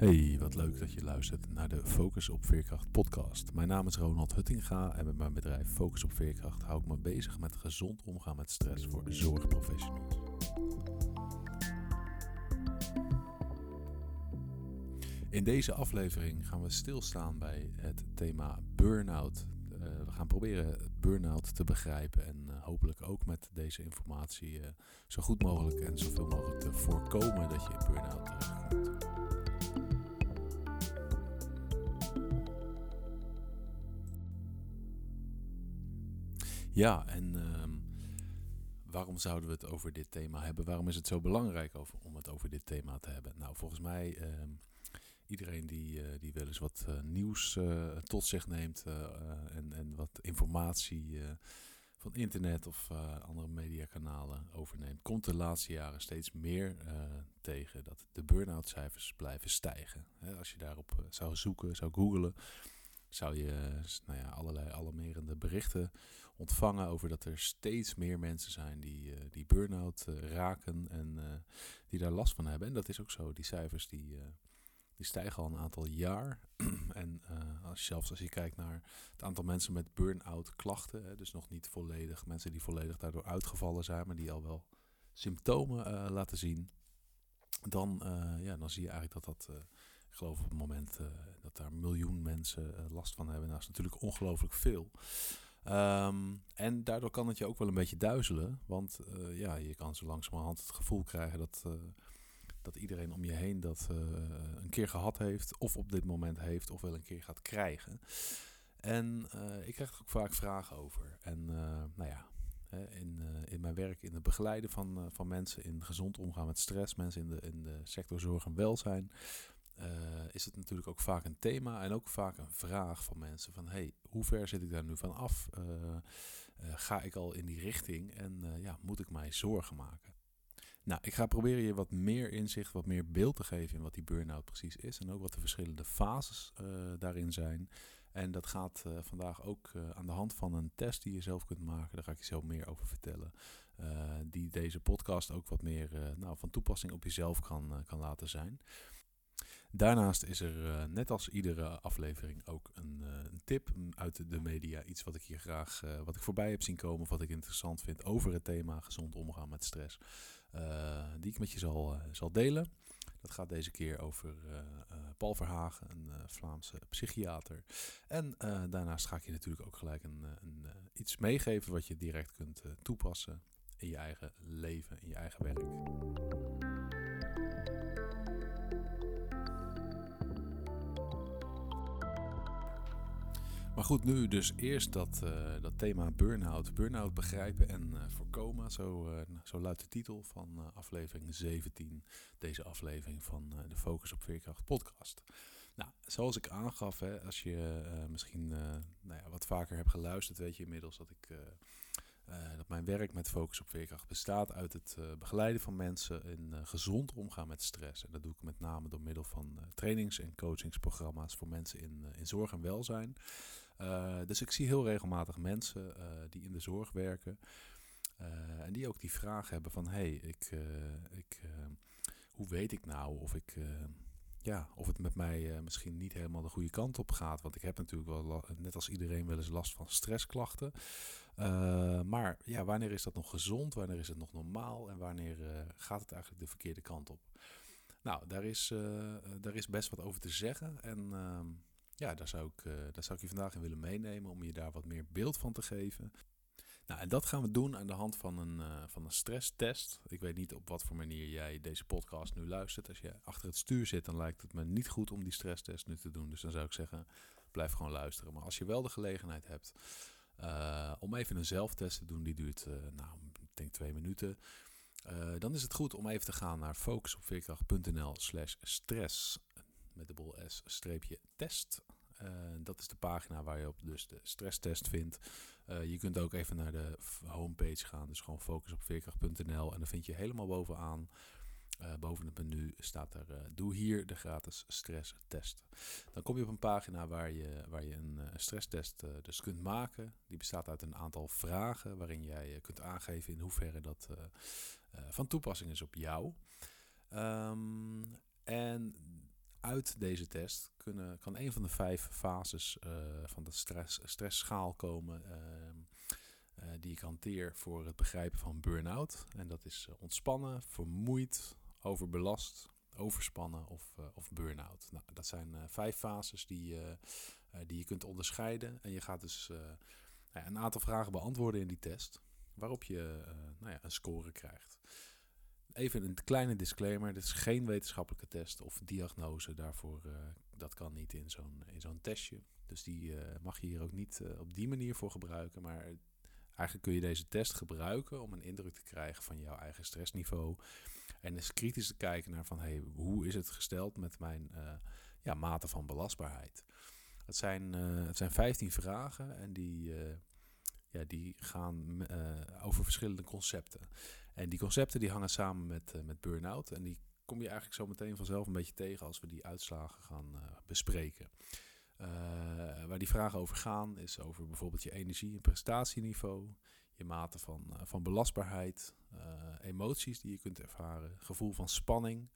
Hey, wat leuk dat je luistert naar de Focus op Veerkracht podcast. Mijn naam is Ronald Huttinga en met mijn bedrijf Focus op Veerkracht hou ik me bezig met gezond omgaan met stress voor zorgprofessionals. In deze aflevering gaan we stilstaan bij het thema burn-out. Uh, we gaan proberen burn-out te begrijpen en uh, hopelijk ook met deze informatie uh, zo goed mogelijk en zoveel mogelijk te voorkomen dat je in burn-out terechtkomt. Ja, en uh, waarom zouden we het over dit thema hebben? Waarom is het zo belangrijk om het over dit thema te hebben? Nou, volgens mij, uh, iedereen die, uh, die wel eens wat uh, nieuws tot zich neemt en, en wat informatie van internet of andere mediakanalen overneemt, komt de laatste jaren steeds meer tegen dat de burn-out cijfers blijven stijgen. Als je daarop zou zoeken, zou googlen zou je nou ja, allerlei alarmerende berichten ontvangen over dat er steeds meer mensen zijn die, uh, die burn-out uh, raken en uh, die daar last van hebben. En dat is ook zo. Die cijfers die, die stijgen al een aantal jaar. en als, zelfs als je kijkt naar het aantal mensen met burn-out klachten, hè, dus nog niet volledig, mensen die volledig daardoor uitgevallen zijn, maar die al wel symptomen laten zien, dan, ja, dan zie je eigenlijk dat dat ik geloof op het moment dat daar miljoen mensen last van hebben. Nou, dat is natuurlijk ongelooflijk veel. Um, en daardoor kan het je ook wel een beetje duizelen. Want uh, ja, je kan zo langzamerhand het gevoel krijgen dat, dat iedereen om je heen dat een keer gehad heeft. Of op dit moment heeft, of wel een keer gaat krijgen. En ik krijg er ook vaak vragen over. En nou ja, in, in mijn werk in het begeleiden van, van mensen in gezond omgaan met stress, mensen in de, in de sector zorg en welzijn, uh, is het natuurlijk ook vaak een thema en ook vaak een vraag van mensen van hey, hoe ver zit ik daar nu van af? Uh, uh, ga ik al in die richting en ja, moet ik mij zorgen maken? Nou, ik ga proberen je wat meer inzicht, wat meer beeld te geven in wat die burn-out precies is en ook wat de verschillende fases daarin zijn. En dat gaat vandaag ook aan de hand van een test die je zelf kunt maken. Daar ga ik je zo meer over vertellen. die deze podcast ook wat meer nou, van toepassing op jezelf kan, kan laten zijn. Daarnaast is er, uh, net als iedere aflevering, ook een, uh, een, tip uit de media. Iets wat ik hier graag, uh, wat ik voorbij heb zien komen, of wat ik interessant vind over het thema gezond omgaan met stress. die ik met je zal, zal delen. Dat gaat deze keer over Paul Verhagen, een Vlaamse psychiater. En daarnaast ga ik je natuurlijk ook gelijk een, een iets meegeven wat je direct kunt toepassen in je eigen leven, in je eigen werk. Maar goed, nu dus eerst dat, uh, dat thema burn-out. Burn-out begrijpen en uh, voorkomen. Zo, uh, zo luidt de titel van aflevering 17. Deze aflevering van de Focus op Veerkracht podcast. Nou, zoals ik aangaf, hè, als je misschien nou ja, wat vaker hebt geluisterd, weet je inmiddels dat ik dat mijn werk met focus op veerkracht bestaat uit het begeleiden van mensen in gezond omgaan met stress. En dat doe ik met name door middel van trainings- en coachingsprogramma's voor mensen in, in zorg en welzijn. Dus ik zie heel regelmatig mensen die in de zorg werken. en die ook die vraag hebben van, hey, ik, ik, hoe weet ik nou of ik ja, of het met mij misschien niet helemaal de goede kant op gaat. Want ik heb natuurlijk wel, net als iedereen, wel eens last van stressklachten. Maar ja, wanneer is dat nog gezond? Wanneer is het nog normaal? En wanneer gaat het eigenlijk de verkeerde kant op? Nou, daar is, daar is best wat over te zeggen. En ehm, ja, daar zou, ik, daar zou ik je vandaag in willen meenemen om je daar wat meer beeld van te geven. Nou, en dat gaan we doen aan de hand van een, uh, van een stresstest. Ik weet niet op wat voor manier jij deze podcast nu luistert. Als je achter het stuur zit, dan lijkt het me niet goed om die stresstest nu te doen. Dus dan zou ik zeggen, blijf gewoon luisteren. Maar als je wel de gelegenheid hebt uh, om even een zelftest te doen, die duurt, uh, nou, denk twee minuten. dan is het goed om even te gaan naar focusopveerkracht.nl slash stress met de bol S streepje test. Uh, dat is de pagina waar je op dus de stresstest vindt. Uh, je kunt ook even naar de homepage gaan, dus gewoon focus op veerkracht.nl en dan vind je helemaal bovenaan. Uh, boven het menu staat er: Doe hier de gratis stresstest. Dan kom je op een pagina waar je, waar je een stresstest dus kunt maken. Die bestaat uit een aantal vragen waarin jij kunt aangeven in hoeverre dat van toepassing is op jou. Um, en uit deze test kunnen, kan een van de vijf fases van de stress, stressschaal komen ehm, die ik hanteer voor het begrijpen van burn-out. En dat is ontspannen, vermoeid, overbelast, overspannen of, of burn-out. Nou, dat zijn vijf fases die, die je kunt onderscheiden. En je gaat dus nou een aantal vragen beantwoorden in die test, waarop je nou ja, een score krijgt. Even een kleine disclaimer: dit is geen wetenschappelijke test of diagnose. Daarvoor, uh, dat kan niet in zo'n, in zo'n testje. Dus die uh, mag je hier ook niet uh, op die manier voor gebruiken. Maar eigenlijk kun je deze test gebruiken om een indruk te krijgen van jouw eigen stressniveau. En eens kritisch te kijken naar van hey, hoe is het gesteld met mijn ja, mate van belastbaarheid. Het zijn, het zijn 15 vragen en die, ja, die gaan over verschillende concepten. En die concepten die hangen samen met, uh, met burn-out. En die kom je eigenlijk zo meteen vanzelf een beetje tegen als we die uitslagen gaan uh, bespreken. Waar die vragen over gaan is over bijvoorbeeld je energie- en prestatieniveau, je mate van, van belastbaarheid, emoties die je kunt ervaren, gevoel van spanning,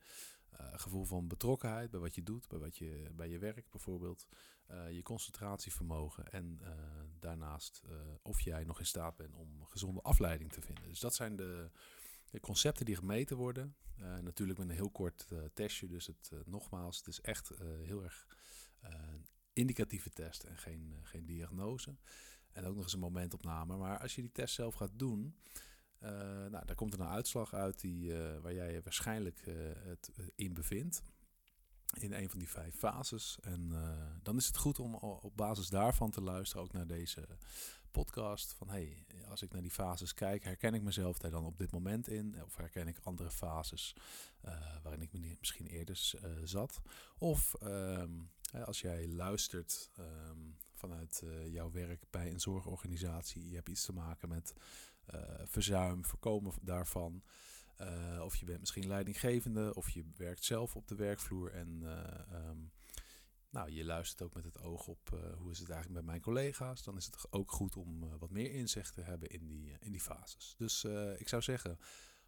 gevoel van betrokkenheid bij wat je doet, bij, wat je, bij je werk bijvoorbeeld, je concentratievermogen en daarnaast of jij nog in staat bent om gezonde afleiding te vinden. Dus dat zijn de, de concepten die gemeten worden. Natuurlijk met een heel kort testje. Dus het, nogmaals, het is echt heel erg een indicatieve test en geen, geen diagnose. En ook nog eens een momentopname. Maar als je die test zelf gaat doen, nou, daar komt er een uitslag uit die, waar jij waarschijnlijk het in bevindt. In een van die vijf fases. En dan is het goed om op basis daarvan te luisteren ook naar deze podcast. Van hey, als ik naar die fases kijk, herken ik mezelf daar dan op dit moment in? Of herken ik andere fases uh, waarin ik misschien eerder uh, zat? Of um, als jij luistert um, vanuit jouw werk bij een zorgorganisatie, je hebt iets te maken met verzuim, voorkomen daarvan. Of je bent misschien leidinggevende, of je werkt zelf op de werkvloer en um, nou, je luistert ook met het oog op uh, hoe is het eigenlijk met mijn collega's. Dan is het ook goed om wat meer inzicht te hebben in die, in die fases. Dus ik zou zeggen,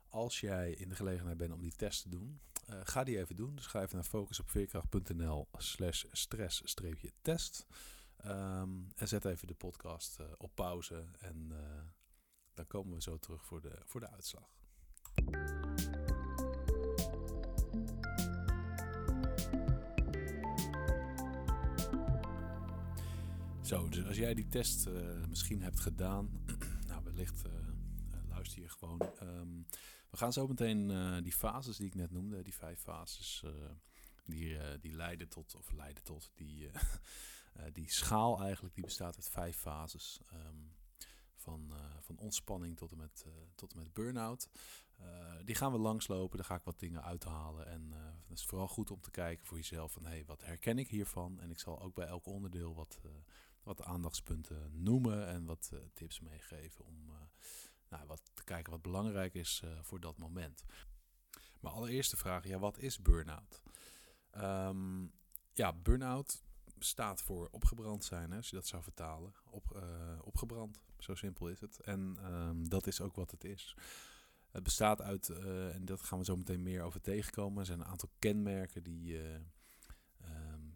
als jij in de gelegenheid bent om die test te doen, ga die even doen. Dus ga even naar focusopveerkracht.nl slash stress-test. Um, en zet even de podcast op pauze en dan komen we zo terug voor de, voor de uitslag. Zo, dus als jij die test uh, misschien hebt gedaan, nou wellicht uh, luister je gewoon. Um, we gaan zo meteen die fases die ik net noemde, die vijf fases, die, die leiden tot, of leiden tot, die, die schaal eigenlijk, die bestaat uit vijf fases. Um, van, van ontspanning tot en met, tot en met burn-out. die gaan we langslopen, daar ga ik wat dingen uithalen. En het is vooral goed om te kijken voor jezelf van, hey, wat herken ik hiervan? En ik zal ook bij elk onderdeel wat wat aandachtspunten noemen en wat uh, tips meegeven om uh, nou, wat te kijken wat belangrijk is uh, voor dat moment. Maar allereerste vraag, ja, wat is burn-out? Um, ja, burn-out staat voor opgebrand zijn, hè, als je dat zou vertalen. Op, opgebrand, zo simpel is het. En um, dat is ook wat het is. Het bestaat uit, en dat gaan we zo meteen meer over tegenkomen, er zijn een aantal kenmerken die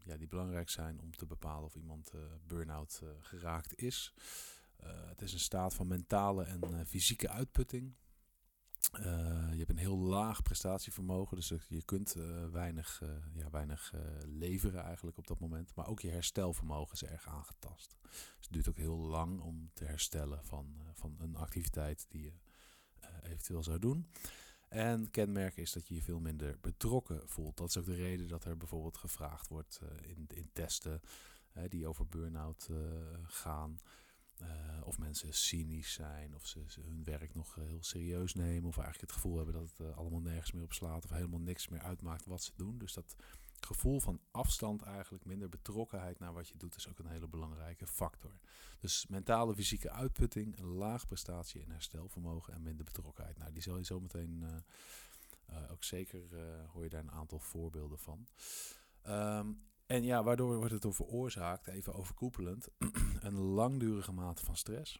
ja, die belangrijk zijn om te bepalen of iemand burn-out geraakt is. Het is een staat van mentale en fysieke uitputting. Je hebt een heel laag prestatievermogen, dus je kunt weinig, ja, weinig leveren eigenlijk op dat moment. Maar ook je herstelvermogen is erg aangetast. Dus het duurt ook heel lang om te herstellen van, van een activiteit die je eventueel zou doen. En kenmerk is dat je je veel minder betrokken voelt. Dat is ook de reden dat er bijvoorbeeld gevraagd wordt in, in testen die over burn-out gaan. of mensen cynisch zijn, of ze, hun werk nog heel serieus nemen, of eigenlijk het gevoel hebben dat het allemaal nergens meer op slaat, of helemaal niks meer uitmaakt wat ze doen. Dus dat gevoel van afstand eigenlijk, minder betrokkenheid naar wat je doet, is ook een hele belangrijke factor. Dus mentale, fysieke uitputting, een laag prestatie- en herstelvermogen en minder betrokkenheid. Nou, die zal je zo meteen uh, ook zeker, hoor je daar een aantal voorbeelden van. Um, en ja, waardoor wordt het door veroorzaakt, even overkoepelend, een langdurige mate van stress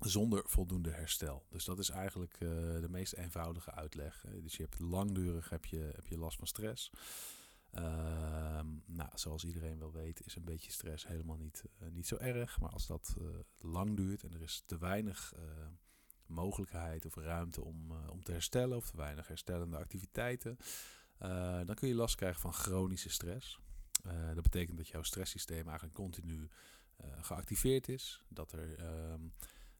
zonder voldoende herstel. Dus dat is eigenlijk de meest eenvoudige uitleg. Dus je hebt langdurig heb je, heb je last van stress. Ehm, nou, zoals iedereen wel weet, is een beetje stress helemaal niet, niet zo erg. Maar als dat lang duurt en er is te weinig mogelijkheid of ruimte om, om te herstellen, of te weinig herstellende activiteiten, dan kun je last krijgen van chronische stress. Dat betekent dat jouw stresssysteem eigenlijk continu geactiveerd is. Dat er ehm,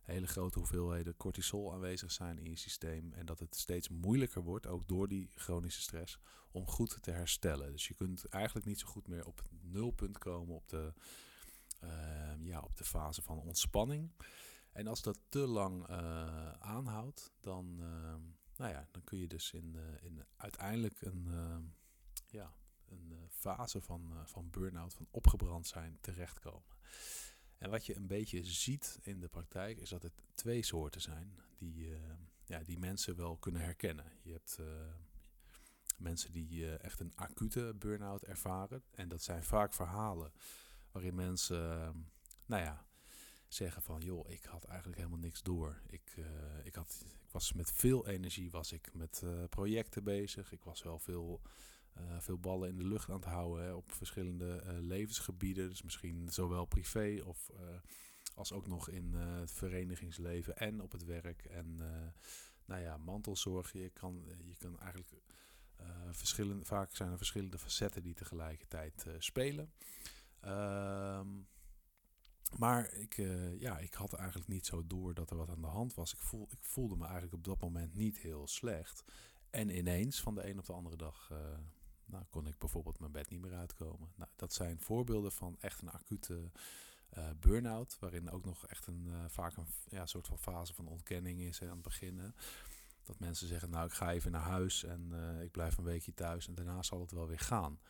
hele grote hoeveelheden cortisol aanwezig zijn in je systeem. En dat het steeds moeilijker wordt, ook door die chronische stress, om goed te herstellen. Dus je kunt eigenlijk niet zo goed meer op het nulpunt komen op de, ehm, ja, op de fase van ontspanning. En als dat te lang uh, aanhoudt, dan, uh, nou ja, dan kun je dus in, in uiteindelijk een, ehm, ja, een eh, fase van, van burn-out, van opgebrand zijn, terechtkomen. En wat je een beetje ziet in de praktijk is dat het twee soorten zijn die, eh, ja, die mensen wel kunnen herkennen. Je hebt mensen die echt een acute burn-out ervaren. En dat zijn vaak verhalen waarin mensen, nou ja, zeggen van joh, ik had eigenlijk helemaal niks door. Ik, ik, had, ik was met veel energie was ik met projecten bezig. Ik was wel veel uh, veel ballen in de lucht aan het houden op verschillende uh, levensgebieden. Dus misschien zowel privé of uh, als ook nog in het verenigingsleven en op het werk. En nou ja, mantelzorg. Je kan, je kan eigenlijk verschillende, vaak zijn er verschillende facetten die tegelijkertijd spelen. Ehm, maar ik, ja, ik had eigenlijk niet zo door dat er wat aan de hand was. Ik, voel, ik voelde me eigenlijk op dat moment niet heel slecht. En ineens, van de een op de andere dag, nou, kon ik bijvoorbeeld mijn bed niet meer uitkomen. Nou, dat zijn voorbeelden van echt een acute uh, burn-out, waarin ook nog echt een, uh, vaak een ja, soort van fase van ontkenning is aan het beginnen. Dat mensen zeggen, nou ik ga even naar huis en uh, ik blijf een weekje thuis en daarna zal het wel weer gaan.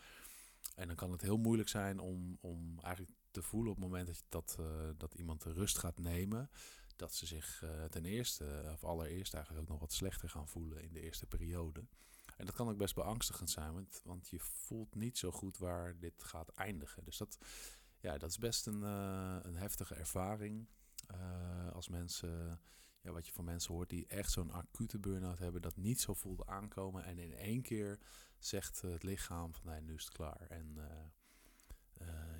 En dan kan het heel moeilijk zijn om, om eigenlijk te voelen op het moment dat, je dat, dat iemand de rust gaat nemen, dat ze zich ten eerste, of allereerst eigenlijk ook nog wat slechter gaan voelen in de eerste periode. En dat kan ook best beangstigend zijn, want, want je voelt niet zo goed waar dit gaat eindigen. Dus dat, ja, dat is best een, uh, een heftige ervaring. Uh, als mensen, ja, wat je van mensen hoort die echt zo'n acute burn-out hebben, dat niet zo voelde aankomen. En in één keer zegt het lichaam van nee, nu is het klaar. En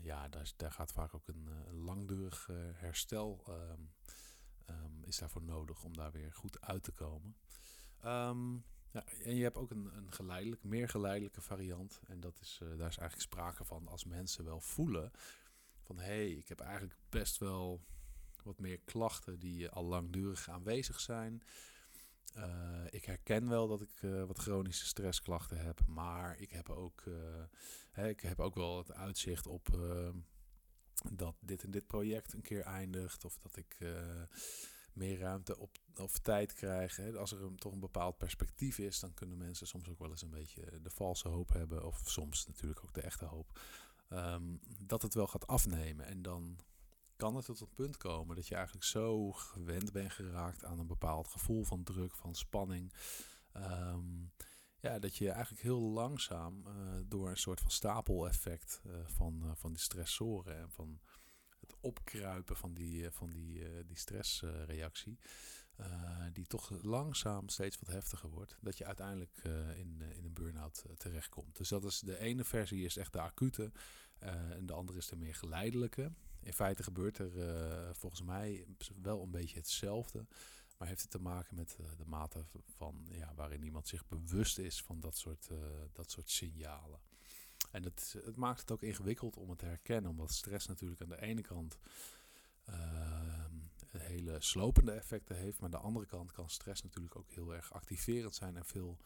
ja, daar, daar gaat vaak ook een, langdurig herstel um, is daarvoor nodig om daar weer goed uit te komen. Um, ja, en je hebt ook een, een geleidelijk, meer geleidelijke variant. En dat is, uh, daar is eigenlijk sprake van als mensen wel voelen van hé, hey, ik heb eigenlijk best wel wat meer klachten die al langdurig aanwezig zijn. Uh, ik herken wel dat ik wat chronische stressklachten heb, maar ik heb ook, ik heb ook wel het uitzicht op dat dit en dit project een keer eindigt. Of dat ik meer ruimte op, of tijd krijgen. Als er toch een bepaald perspectief is, dan kunnen mensen soms ook wel eens een beetje de valse hoop hebben. Of soms natuurlijk ook de echte hoop. Um, dat het wel gaat afnemen. En dan kan het tot het punt komen dat je eigenlijk zo gewend bent geraakt aan een bepaald gevoel van druk, van spanning. Um, ja, dat je eigenlijk heel langzaam uh, door een soort van stapeleffect uh, van, uh, van die stressoren en van het opkruipen van die, van die, die stressreactie, die toch langzaam steeds wat heftiger wordt, dat je uiteindelijk in, in een burn-out terechtkomt. Dus dat is de ene versie is echt de acute en de andere is de meer geleidelijke. In feite gebeurt er volgens mij wel een beetje hetzelfde. Maar heeft het te maken met de mate van ja, waarin iemand zich bewust is van dat soort, dat soort signalen. En het, het maakt het ook ingewikkeld om het te herkennen, omdat stress natuurlijk aan de ene kant uh, hele slopende effecten heeft, maar aan de andere kant kan stress natuurlijk ook heel erg activerend zijn en veel,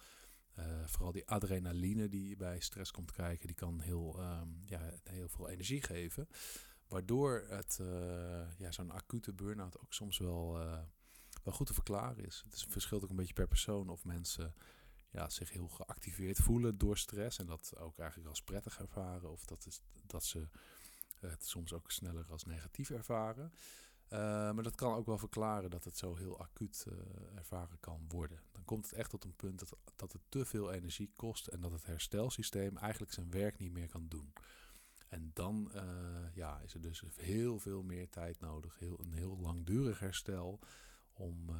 uh, vooral die adrenaline die bij stress komt kijken, die kan heel, um, ja, heel veel energie geven, waardoor het, uh, ja, zo'n acute burn-out ook soms wel, uh, wel goed te verklaren is. Het verschilt ook een beetje per persoon of mensen ja, zich heel geactiveerd voelen door stress. En dat ook eigenlijk als prettig ervaren. Of dat, is, dat ze het soms ook sneller als negatief ervaren. Uh, maar dat kan ook wel verklaren dat het zo heel acuut uh, ervaren kan worden. Dan komt het echt tot een punt dat, dat het te veel energie kost en dat het herstelsysteem eigenlijk zijn werk niet meer kan doen. En dan ja, is er dus heel veel meer tijd nodig, heel, een heel langdurig herstel om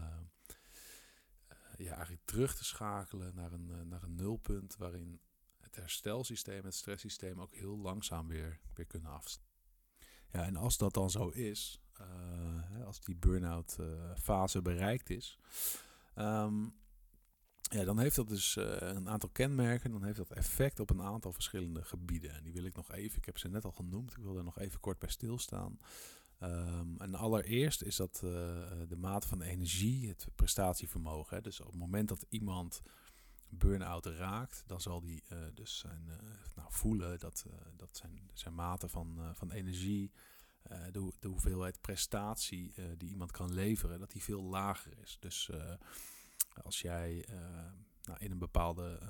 ja, eigenlijk terug te schakelen naar een, eh, naar een nulpunt waarin het herstelsysteem, het stresssysteem ook heel langzaam weer, weer kunnen afstemmen. Ja, en als dat dan zo is, als die burn-out fase bereikt is, ehm, ja, dan heeft dat dus een aantal kenmerken. Dan heeft dat effect op een aantal verschillende gebieden. En die wil ik nog even, ik heb ze net al genoemd, ik wil daar nog even kort bij stilstaan. Um, en allereerst is dat uh, de mate van energie, het prestatievermogen. Hè. Dus op het moment dat iemand burn-out raakt, dan zal die uh, dus zijn, uh, nou, voelen dat, dat zijn, zijn mate van, van energie, de, de, hoeveelheid prestatie die iemand kan leveren, dat die veel lager is. Dus als jij nou, in een bepaalde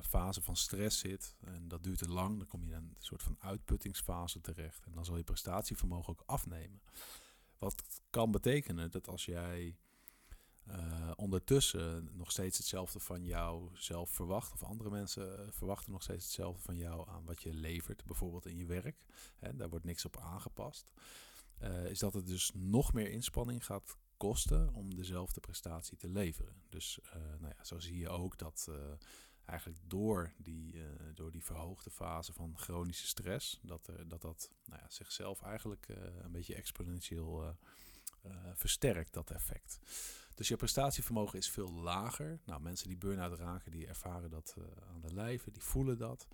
fase van stress zit en dat duurt te lang, dan kom je in een soort van uitputtingsfase terecht. En dan zal je prestatievermogen ook afnemen. Wat kan betekenen dat als jij uh, ondertussen nog steeds hetzelfde van jou zelf verwacht, of andere mensen eh, verwachten nog steeds hetzelfde van jou aan wat je levert, bijvoorbeeld in je werk, hè, daar wordt niks op aangepast, is dat het dus nog meer inspanning gaat kosten om dezelfde prestatie te leveren. Dus nou ja, zo zie je ook dat eigenlijk door die, uh, door die verhoogde fase van chronische stress, dat uh, dat, dat nou ja, zichzelf eigenlijk uh, een beetje exponentieel versterkt, dat effect. Dus je prestatievermogen is veel lager. Nou, mensen die burn-out raken, die ervaren dat aan de lijve, die voelen dat.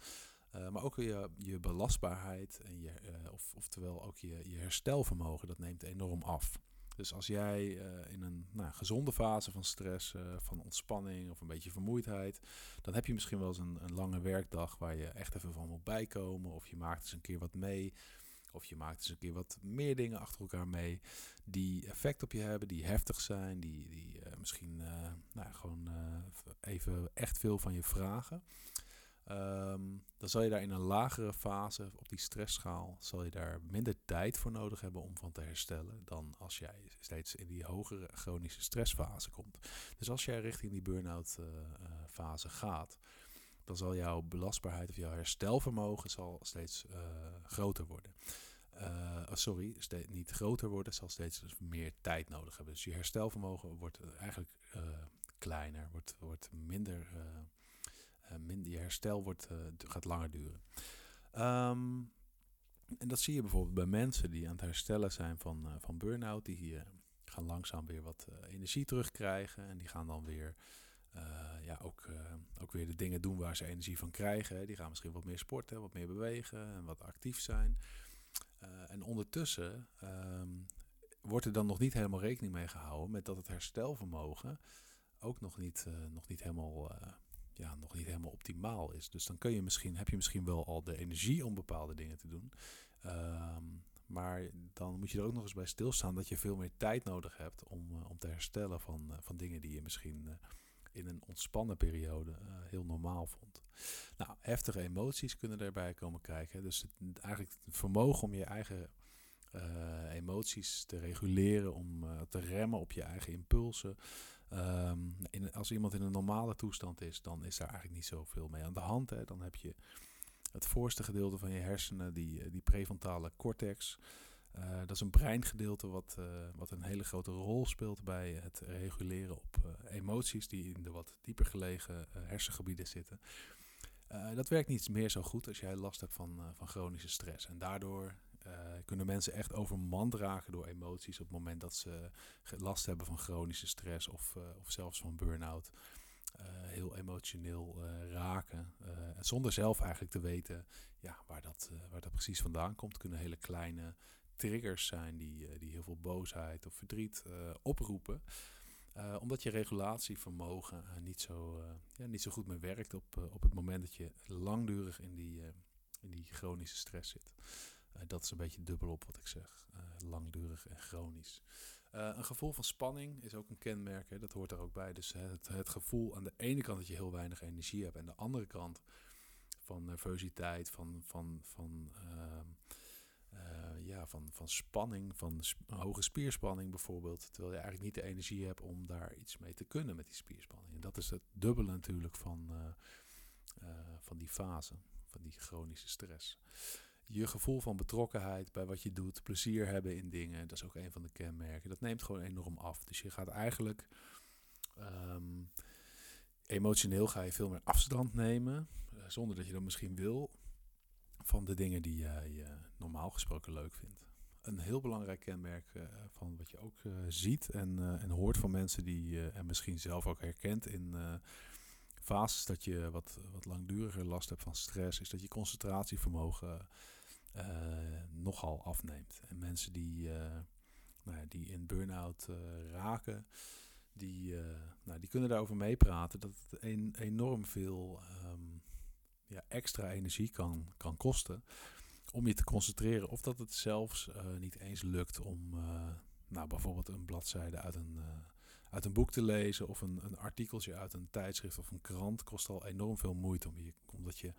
maar ook je, je belastbaarheid, en je, of, oftewel ook je, je herstelvermogen, dat neemt enorm af. Dus als jij uh, in een nou, gezonde fase van stress, uh, van ontspanning of een beetje vermoeidheid, dan heb je misschien wel eens een, een, lange werkdag waar je echt even van moet bijkomen. Of je maakt eens een keer wat mee. Of je maakt eens een keer wat meer dingen achter elkaar mee. Die effect op je hebben, die heftig zijn, die, die uh, misschien nou, gewoon even echt veel van je vragen. Um, dan zal je daar in een lagere fase op die stressschaal, zal je daar minder tijd voor nodig hebben om van te herstellen dan als jij steeds in die hogere chronische stressfase komt. Dus als jij richting die burn-out uh, fase gaat, dan zal jouw belastbaarheid of jouw herstelvermogen zal steeds uh, groter worden. Uh, sorry, niet groter worden, zal steeds dus meer tijd nodig hebben. Dus je herstelvermogen wordt eigenlijk kleiner, wordt, wordt minder minder, je herstel wordt, uh, gaat langer duren. Um, en dat zie je bijvoorbeeld bij mensen die aan het herstellen zijn van, uh, van burn-out. Die gaan langzaam weer wat energie terugkrijgen. En die gaan dan weer, ja, ook, ook weer de dingen doen waar ze energie van krijgen. Die gaan misschien wat meer sporten, wat meer bewegen en wat actief zijn. en ondertussen um, wordt er dan nog niet helemaal rekening mee gehouden met dat het herstelvermogen ook nog niet, nog niet helemaal ja, nog niet helemaal optimaal is. Dus dan kun je misschien, heb je misschien wel al de energie om bepaalde dingen te doen. Um, maar dan moet je er ook nog eens bij stilstaan dat je veel meer tijd nodig hebt om, uh, om te herstellen van, uh, van dingen die je misschien uh, in een ontspannen periode heel normaal vond. Nou, heftige emoties kunnen erbij komen kijken. Dus het, eigenlijk het vermogen om je eigen emoties te reguleren, om te remmen op je eigen impulsen. Um, in, als iemand in een normale toestand is, dan is daar eigenlijk niet zoveel mee aan de hand. Hè. Dan heb je het voorste gedeelte van je hersenen, die, eh, die prefrontale cortex. Uh, dat is een breingedeelte wat, uh, wat een hele grote rol speelt bij het reguleren op emoties die in de wat dieper gelegen hersengebieden zitten. dat werkt niet meer zo goed als jij last hebt van, van chronische stress. En daardoor uh, kunnen mensen echt overmand raken door emoties op het moment dat ze last hebben van chronische stress of, uh, of zelfs van burn-out. Uh, heel emotioneel raken. zonder zelf eigenlijk te weten ja, waar, dat, waar dat precies vandaan komt. kunnen hele kleine triggers zijn die, die heel veel boosheid of verdriet oproepen. omdat je regulatievermogen niet, zo, ja, niet zo goed meer werkt op, op het moment dat je langdurig in die, in die chronische stress zit. Uh, dat is een beetje dubbel op wat ik zeg. Uh, langdurig en chronisch. Uh, een gevoel van spanning is ook een kenmerk. Hè, dat hoort er ook bij. Dus het, het gevoel aan de ene kant dat je heel weinig energie hebt. En de andere kant van nervositeit, van, van, van, ehm, ja, van, van spanning, van hoge spierspanning bijvoorbeeld. Terwijl je eigenlijk niet de energie hebt om daar iets mee te kunnen met die spierspanning. En dat is het dubbele natuurlijk van, van die fase, van die chronische stress je gevoel van betrokkenheid bij wat je doet, plezier hebben in dingen, dat is ook een van de kenmerken. Dat neemt gewoon enorm af. Dus je gaat eigenlijk, um, emotioneel ga je veel meer afstand nemen, zonder dat je dat misschien wil, van de dingen die jij normaal gesproken leuk vindt. Een heel belangrijk kenmerk van wat je ook ziet en, en hoort van mensen die en misschien zelf ook herkent in fases dat je wat, wat langduriger last hebt van stress, is dat je concentratievermogen nogal afneemt. En mensen die, uh, nou ja, die in burn-out uh, raken, die, nou, die kunnen daarover meepraten dat het een, enorm veel um, ja, extra energie kan, kan kosten om je te concentreren. Of dat het zelfs niet eens lukt om nou, bijvoorbeeld een bladzijde uit een uit een boek te lezen of een, een artikeltje uit een tijdschrift of een krant kost al enorm veel moeite. Om je, omdat je,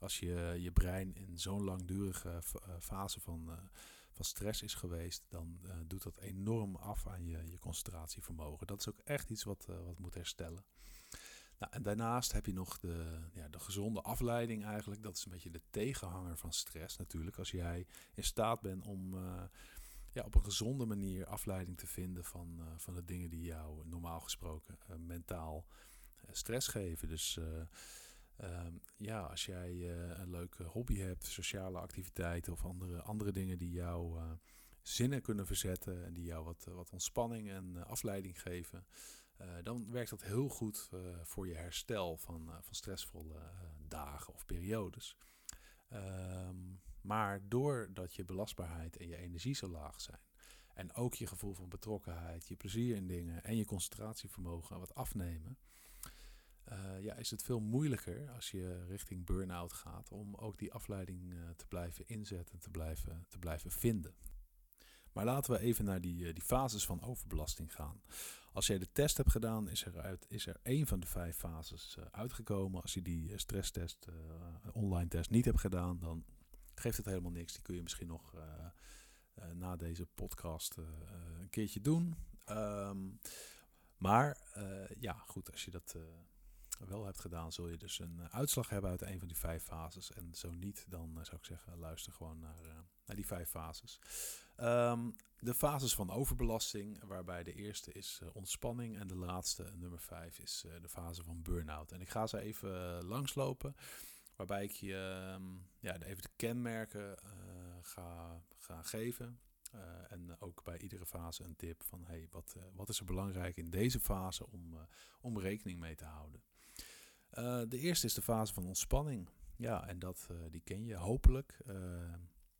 als je je brein in zo'n langdurige uh, fase van, uh, van stress is geweest, dan doet dat enorm af aan je, je concentratievermogen. Dat is ook echt iets wat, wat moet herstellen. Nou, en daarnaast heb je nog de, ja, de gezonde afleiding eigenlijk. Dat is een beetje de tegenhanger van stress natuurlijk. Als jij in staat bent om ja, op een gezonde manier afleiding te vinden van, van de dingen die jou normaal gesproken mentaal stress geven. Dus ehm, ja, als jij een leuke hobby hebt, sociale activiteiten of andere, andere dingen die jou zinnen kunnen verzetten en die jou wat, wat ontspanning en afleiding geven, dan werkt dat heel goed voor je herstel van, van stressvolle dagen of periodes. Um, maar doordat je belastbaarheid en je energie zo laag zijn, en ook je gevoel van betrokkenheid, je plezier in dingen en je concentratievermogen wat afnemen, uh, ja, is het veel moeilijker als je richting burn-out gaat om ook die afleiding uh, te blijven inzetten, te blijven, te blijven vinden. Maar laten we even naar die, uh, die fases van overbelasting gaan. Als jij de test hebt gedaan, is er, is er één van de vijf fases uitgekomen. Als je die stresstest, online test niet hebt gedaan, dan geeft het helemaal niks. Die kun je misschien nog na deze podcast een keertje doen. Um, maar ja, goed, als je dat wel hebt gedaan, zul je dus een uitslag hebben uit een van die vijf fases. En zo niet, dan zou ik zeggen, luister gewoon naar, naar die vijf fases. Um, de fases van overbelasting, waarbij de eerste is ontspanning en de laatste, nummer vijf, is de fase van burn-out. En ik ga ze even langslopen. Waarbij ik je ehm, ja, even de kenmerken ga, geven. En ook bij iedere fase een tip van hey, wat, wat is er belangrijk in deze fase om, om rekening mee te houden. De eerste is de fase van ontspanning. Ja, en dat, die ken je hopelijk.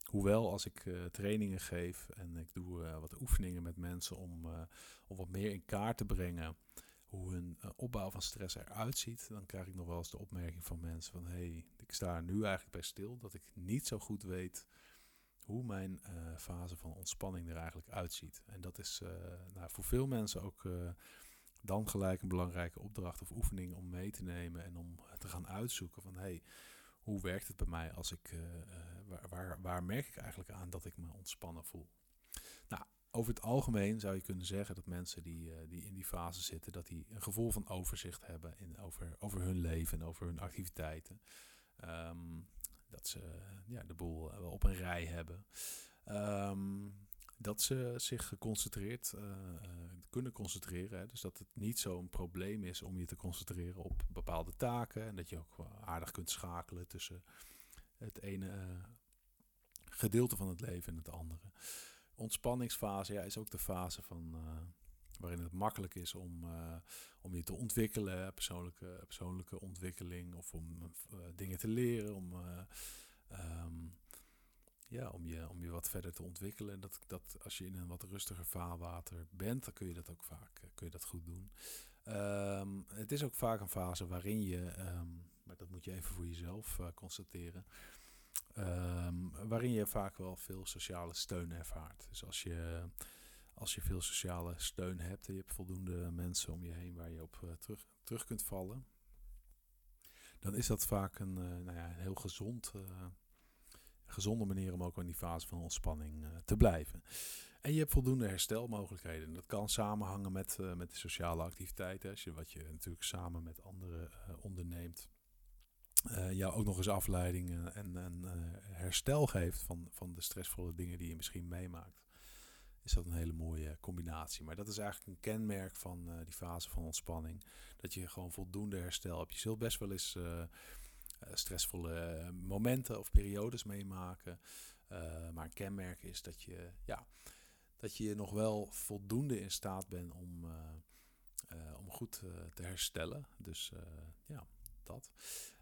hoewel als ik trainingen geef en ik doe wat oefeningen met mensen om, om wat meer in kaart te brengen hoe hun opbouw van stress eruit ziet, dan krijg ik nog wel eens de opmerking van mensen van hé, hey, ik sta er nu eigenlijk bij stil dat ik niet zo goed weet hoe mijn fase van ontspanning er eigenlijk uitziet. En dat is nou, voor veel mensen ook dan gelijk een belangrijke opdracht of oefening om mee te nemen en om te gaan uitzoeken van hey, hoe werkt het bij mij als ik, waar, waar, waar merk ik eigenlijk aan dat ik me ontspannen voel? Nou, over het algemeen zou je kunnen zeggen dat mensen die, uh, die in die fase zitten, dat die een gevoel van overzicht hebben in, over, over hun leven en over hun activiteiten. Um, dat ze ja, de boel op een rij hebben. Um, dat ze zich geconcentreerd uh, kunnen concentreren. Hè. Dus dat het niet zo'n probleem is om je te concentreren op bepaalde taken. En dat je ook aardig kunt schakelen tussen het ene gedeelte van het leven en het andere ontspanningsfase ja, is ook de fase van, waarin het makkelijk is om, om je te ontwikkelen, persoonlijke, persoonlijke ontwikkeling of om dingen te leren, om, um, ja, om, je, om je wat verder te ontwikkelen. En dat, dat als je in een wat rustiger vaarwater bent, dan kun je dat ook vaak kun je dat goed doen. Um, het is ook vaak een fase waarin je, um, maar dat moet je even voor jezelf constateren Um, waarin je vaak wel veel sociale steun ervaart. Dus als je, als je veel sociale steun hebt en je hebt voldoende mensen om je heen waar je op uh, terug, terug kunt vallen, dan is dat vaak een, nou ja, een heel gezond, gezonde manier om ook in die fase van ontspanning te blijven. En je hebt voldoende herstelmogelijkheden. Dat kan samenhangen met, met de sociale activiteiten. Als je, wat je natuurlijk samen met anderen onderneemt uh, jou ook nog eens afleiding en, en herstel geeft van, van de stressvolle dingen die je misschien meemaakt. is dat een hele mooie combinatie. Maar dat is eigenlijk een kenmerk van die fase van ontspanning. Dat je gewoon voldoende herstel hebt. Je zult best wel eens stressvolle momenten of periodes meemaken. maar een kenmerk is dat je, ja, dat je nog wel voldoende in staat bent om, om goed te herstellen. Dus ja, dat.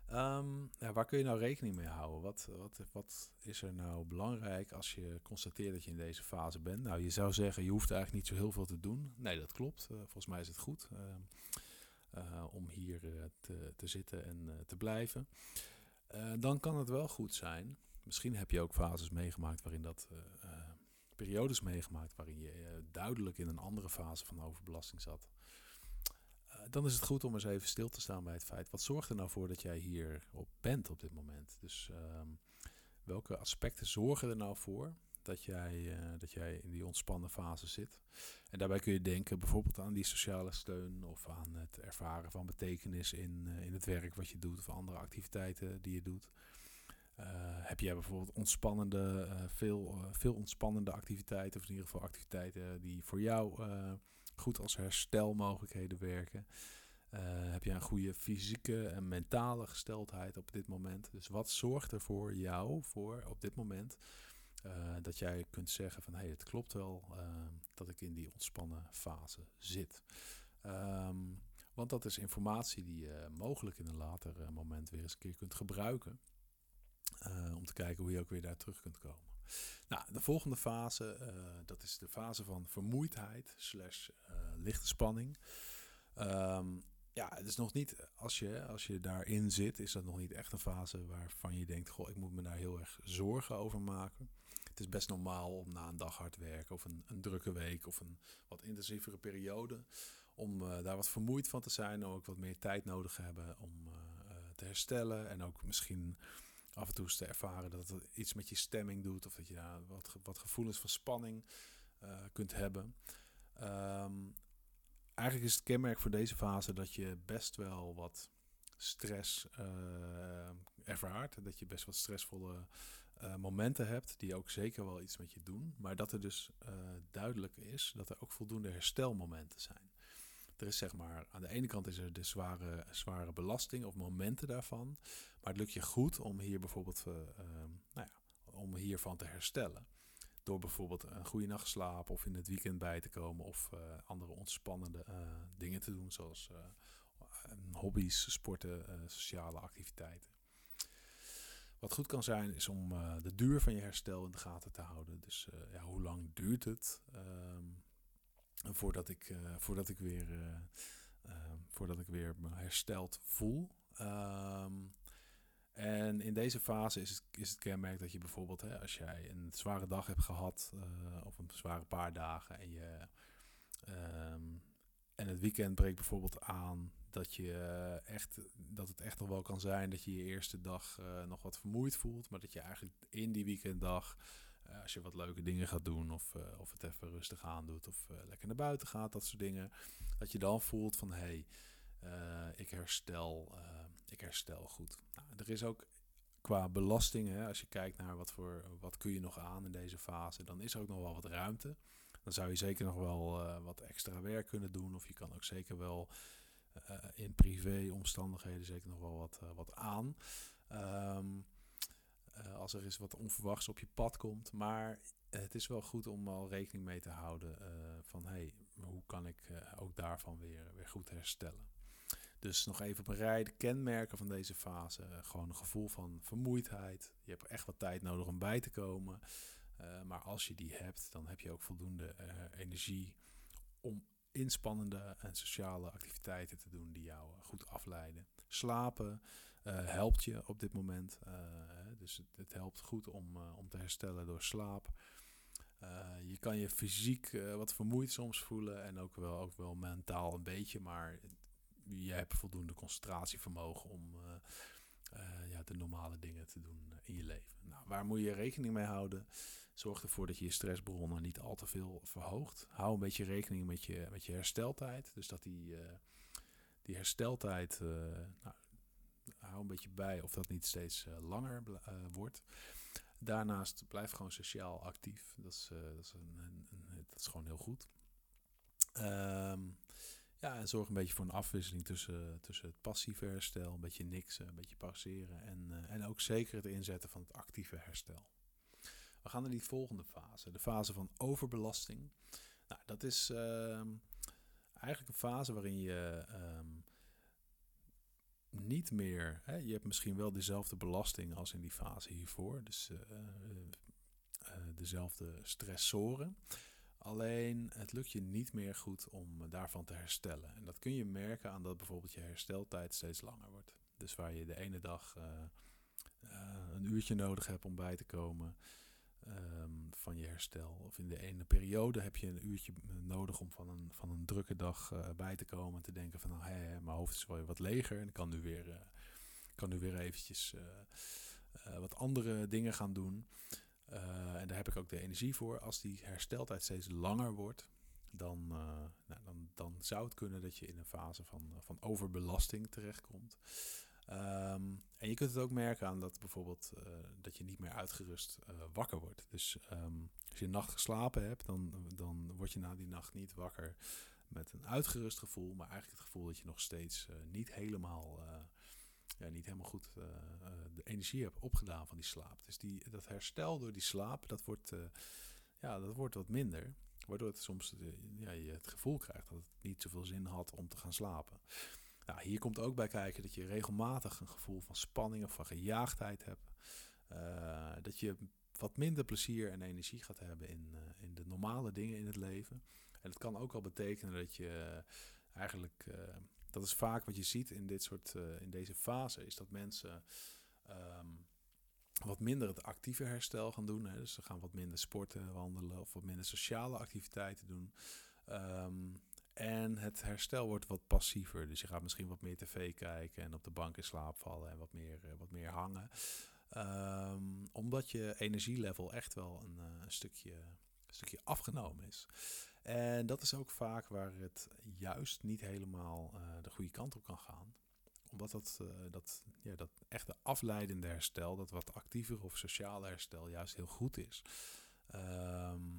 Ehm, ja, waar kun je nou rekening mee houden? Wat, wat, wat is er nou belangrijk als je constateert dat je in deze fase bent? Nou, je zou zeggen, je hoeft eigenlijk niet zo heel veel te doen. Nee, dat klopt. Uh, volgens mij is het goed eh, om hier uh, te, te zitten en te blijven. dan kan het wel goed zijn. Misschien heb je ook fases meegemaakt waarin dat periodes meegemaakt waarin je duidelijk in een andere fase van overbelasting zat dan is het goed om eens even stil te staan bij het feit. Wat zorgt er nou voor dat jij hier op bent op dit moment? Dus ehm, welke aspecten zorgen er nou voor dat jij, uh, dat jij in die ontspannen fase zit? En daarbij kun je denken bijvoorbeeld aan die sociale steun of aan het ervaren van betekenis in, uh, in het werk wat je doet of andere activiteiten die je doet. Uh, heb jij bijvoorbeeld ontspannende, veel, veel ontspannende activiteiten, of in ieder geval activiteiten die voor jou goed als herstelmogelijkheden werken. Heb je een goede fysieke en mentale gesteldheid op dit moment? Dus wat zorgt er voor jou voor op dit moment uh, dat jij kunt zeggen van hé, hey, het klopt wel uh, dat ik in die ontspannen fase zit. Um, want dat is informatie die je mogelijk in een later moment weer eens een keer kunt gebruiken. om te kijken hoe je ook weer daar terug kunt komen. Nou, de volgende fase, dat is de fase van vermoeidheid slash lichte spanning. Um, ja, het is nog niet, als je, als je daarin zit, is dat nog niet echt een fase waarvan je denkt, goh, ik moet me daar heel erg zorgen over maken. Het is best normaal om na een dag hard werken of een, een drukke week of een wat intensievere periode, om uh, daar wat vermoeid van te zijn, ook wat meer tijd nodig hebben om te herstellen en ook misschien af en toe te ervaren dat het iets met je stemming doet. Of dat je daar wat, wat gevoelens van spanning kunt hebben. Um, eigenlijk is het kenmerk voor deze fase dat je best wel wat stress uh, ervaart. Dat je best wat stressvolle uh, momenten hebt die ook zeker wel iets met je doen. Maar dat er dus duidelijk is dat er ook voldoende herstelmomenten zijn. Er is zeg maar, aan de ene kant is er de zware, zware belasting of momenten daarvan. Maar het lukt je goed om hier bijvoorbeeld uh, nou ja, om hiervan te herstellen. Door bijvoorbeeld een goede nacht slapen of in het weekend bij te komen of andere ontspannende dingen te doen, zoals hobby's, sporten, sociale activiteiten. Wat goed kan zijn, is om de duur van je herstel in de gaten te houden. Dus ja, hoe lang duurt het? Um, voordat ik, uh, voordat ik weer, uh, voordat ik weer me hersteld voel. Um, en in deze fase is het, is het kenmerk dat je bijvoorbeeld, hè, als jij een zware dag hebt gehad, of een zware paar dagen, en, je, en het weekend breekt bijvoorbeeld aan, dat, je echt, dat het echt nog wel kan zijn dat je je eerste dag nog wat vermoeid voelt, maar dat je eigenlijk in die weekenddag uh, als je wat leuke dingen gaat doen of, of het even rustig aan doet of lekker naar buiten gaat, dat soort dingen. Dat je dan voelt van hé, hey, ik, herstel, ik herstel goed. Nou, er is ook qua belasting, hè, als je kijkt naar wat, voor, wat kun je nog aan in deze fase, dan is er ook nog wel wat ruimte. Dan zou je zeker nog wel wat extra werk kunnen doen of je kan ook zeker wel in privé omstandigheden zeker nog wel wat, wat aan. Um, uh, als er eens wat onverwachts op je pad komt. Maar het is wel goed om al rekening mee te houden van hey, hoe kan ik ook daarvan weer, weer goed herstellen. Dus nog even op kenmerken van deze fase. gewoon een gevoel van vermoeidheid. Je hebt echt wat tijd nodig om bij te komen. maar als je die hebt, dan heb je ook voldoende energie om inspannende en sociale activiteiten te doen die jou goed afleiden. Slapen helpt je op dit moment. Dus het, het helpt goed om, om te herstellen door slaap. Je kan je fysiek wat vermoeid soms voelen en ook wel, ook wel mentaal een beetje, maar je hebt voldoende concentratievermogen om ja, de normale dingen te doen in je leven. Nou, waar moet je rekening mee houden? Zorg ervoor dat je je stressbronnen niet al te veel verhoogt. Hou een beetje rekening met je, met je hersteltijd. Dus dat die, die hersteltijd nou, hou een beetje bij of dat niet steeds uh, langer wordt. Daarnaast blijf gewoon sociaal actief. Dat is, dat is, een, een, dat is gewoon heel goed. Um, ja, en zorg een beetje voor een afwisseling tussen, tussen het passieve herstel, een beetje niksen, een beetje pauzeren en, en ook zeker het inzetten van het actieve herstel. We gaan naar die volgende fase, de fase van overbelasting. Nou, dat is uh, eigenlijk een fase waarin je um, niet meer, hè, je hebt misschien wel dezelfde belasting als in die fase hiervoor, dus uh, dezelfde stressoren. Alleen het lukt je niet meer goed om daarvan te herstellen. En dat kun je merken aan dat bijvoorbeeld je hersteltijd steeds langer wordt. Dus waar je de ene dag een uurtje nodig hebt om bij te komen um, van je herstel. Of in de ene periode heb je een uurtje nodig om van een, van een drukke dag uh, bij te komen. En te denken van nou, hé, mijn hoofd is wel wat leger. En ik kan nu weer, kan nu weer eventjes wat andere dingen gaan doen. Uh, en daar heb ik ook de energie voor. Als die hersteltijd steeds langer wordt, dan, uh, nou, dan, dan zou het kunnen dat je in een fase van, van overbelasting terechtkomt. Um, en je kunt het ook merken aan dat bijvoorbeeld uh, dat je niet meer uitgerust wakker wordt. Dus um, als je een nacht geslapen hebt, dan, dan word je na die nacht niet wakker met een uitgerust gevoel, maar eigenlijk het gevoel dat je nog steeds niet helemaal ja, niet helemaal goed de energie heb opgedaan van die slaap. Dus die, dat herstel door die slaap, dat wordt, ja, dat wordt wat minder. Waardoor het soms ja, je het gevoel krijgt dat het niet zoveel zin had om te gaan slapen. Nou, hier komt ook bij kijken dat je regelmatig een gevoel van spanning of van gejaagdheid hebt. Uh, dat je wat minder plezier en energie gaat hebben in, in de normale dingen in het leven. En het kan ook wel betekenen dat je eigenlijk dat is vaak wat je ziet in dit soort, in deze fase, is dat mensen um, wat minder het actieve herstel gaan doen. Hè. Dus ze gaan wat minder sporten, wandelen of wat minder sociale activiteiten doen. Um, en het herstel wordt wat passiever. Dus je gaat misschien wat meer tv kijken en op de bank in slaap vallen en wat meer, uh, wat meer hangen. Um, omdat je energielevel echt wel een, een, stukje, stukje afgenomen is. En dat is ook vaak waar het juist niet helemaal uh, de goede kant op kan gaan. Omdat dat, dat, ja, dat echte afleidende herstel, dat wat actiever of sociale herstel, juist heel goed is. Um,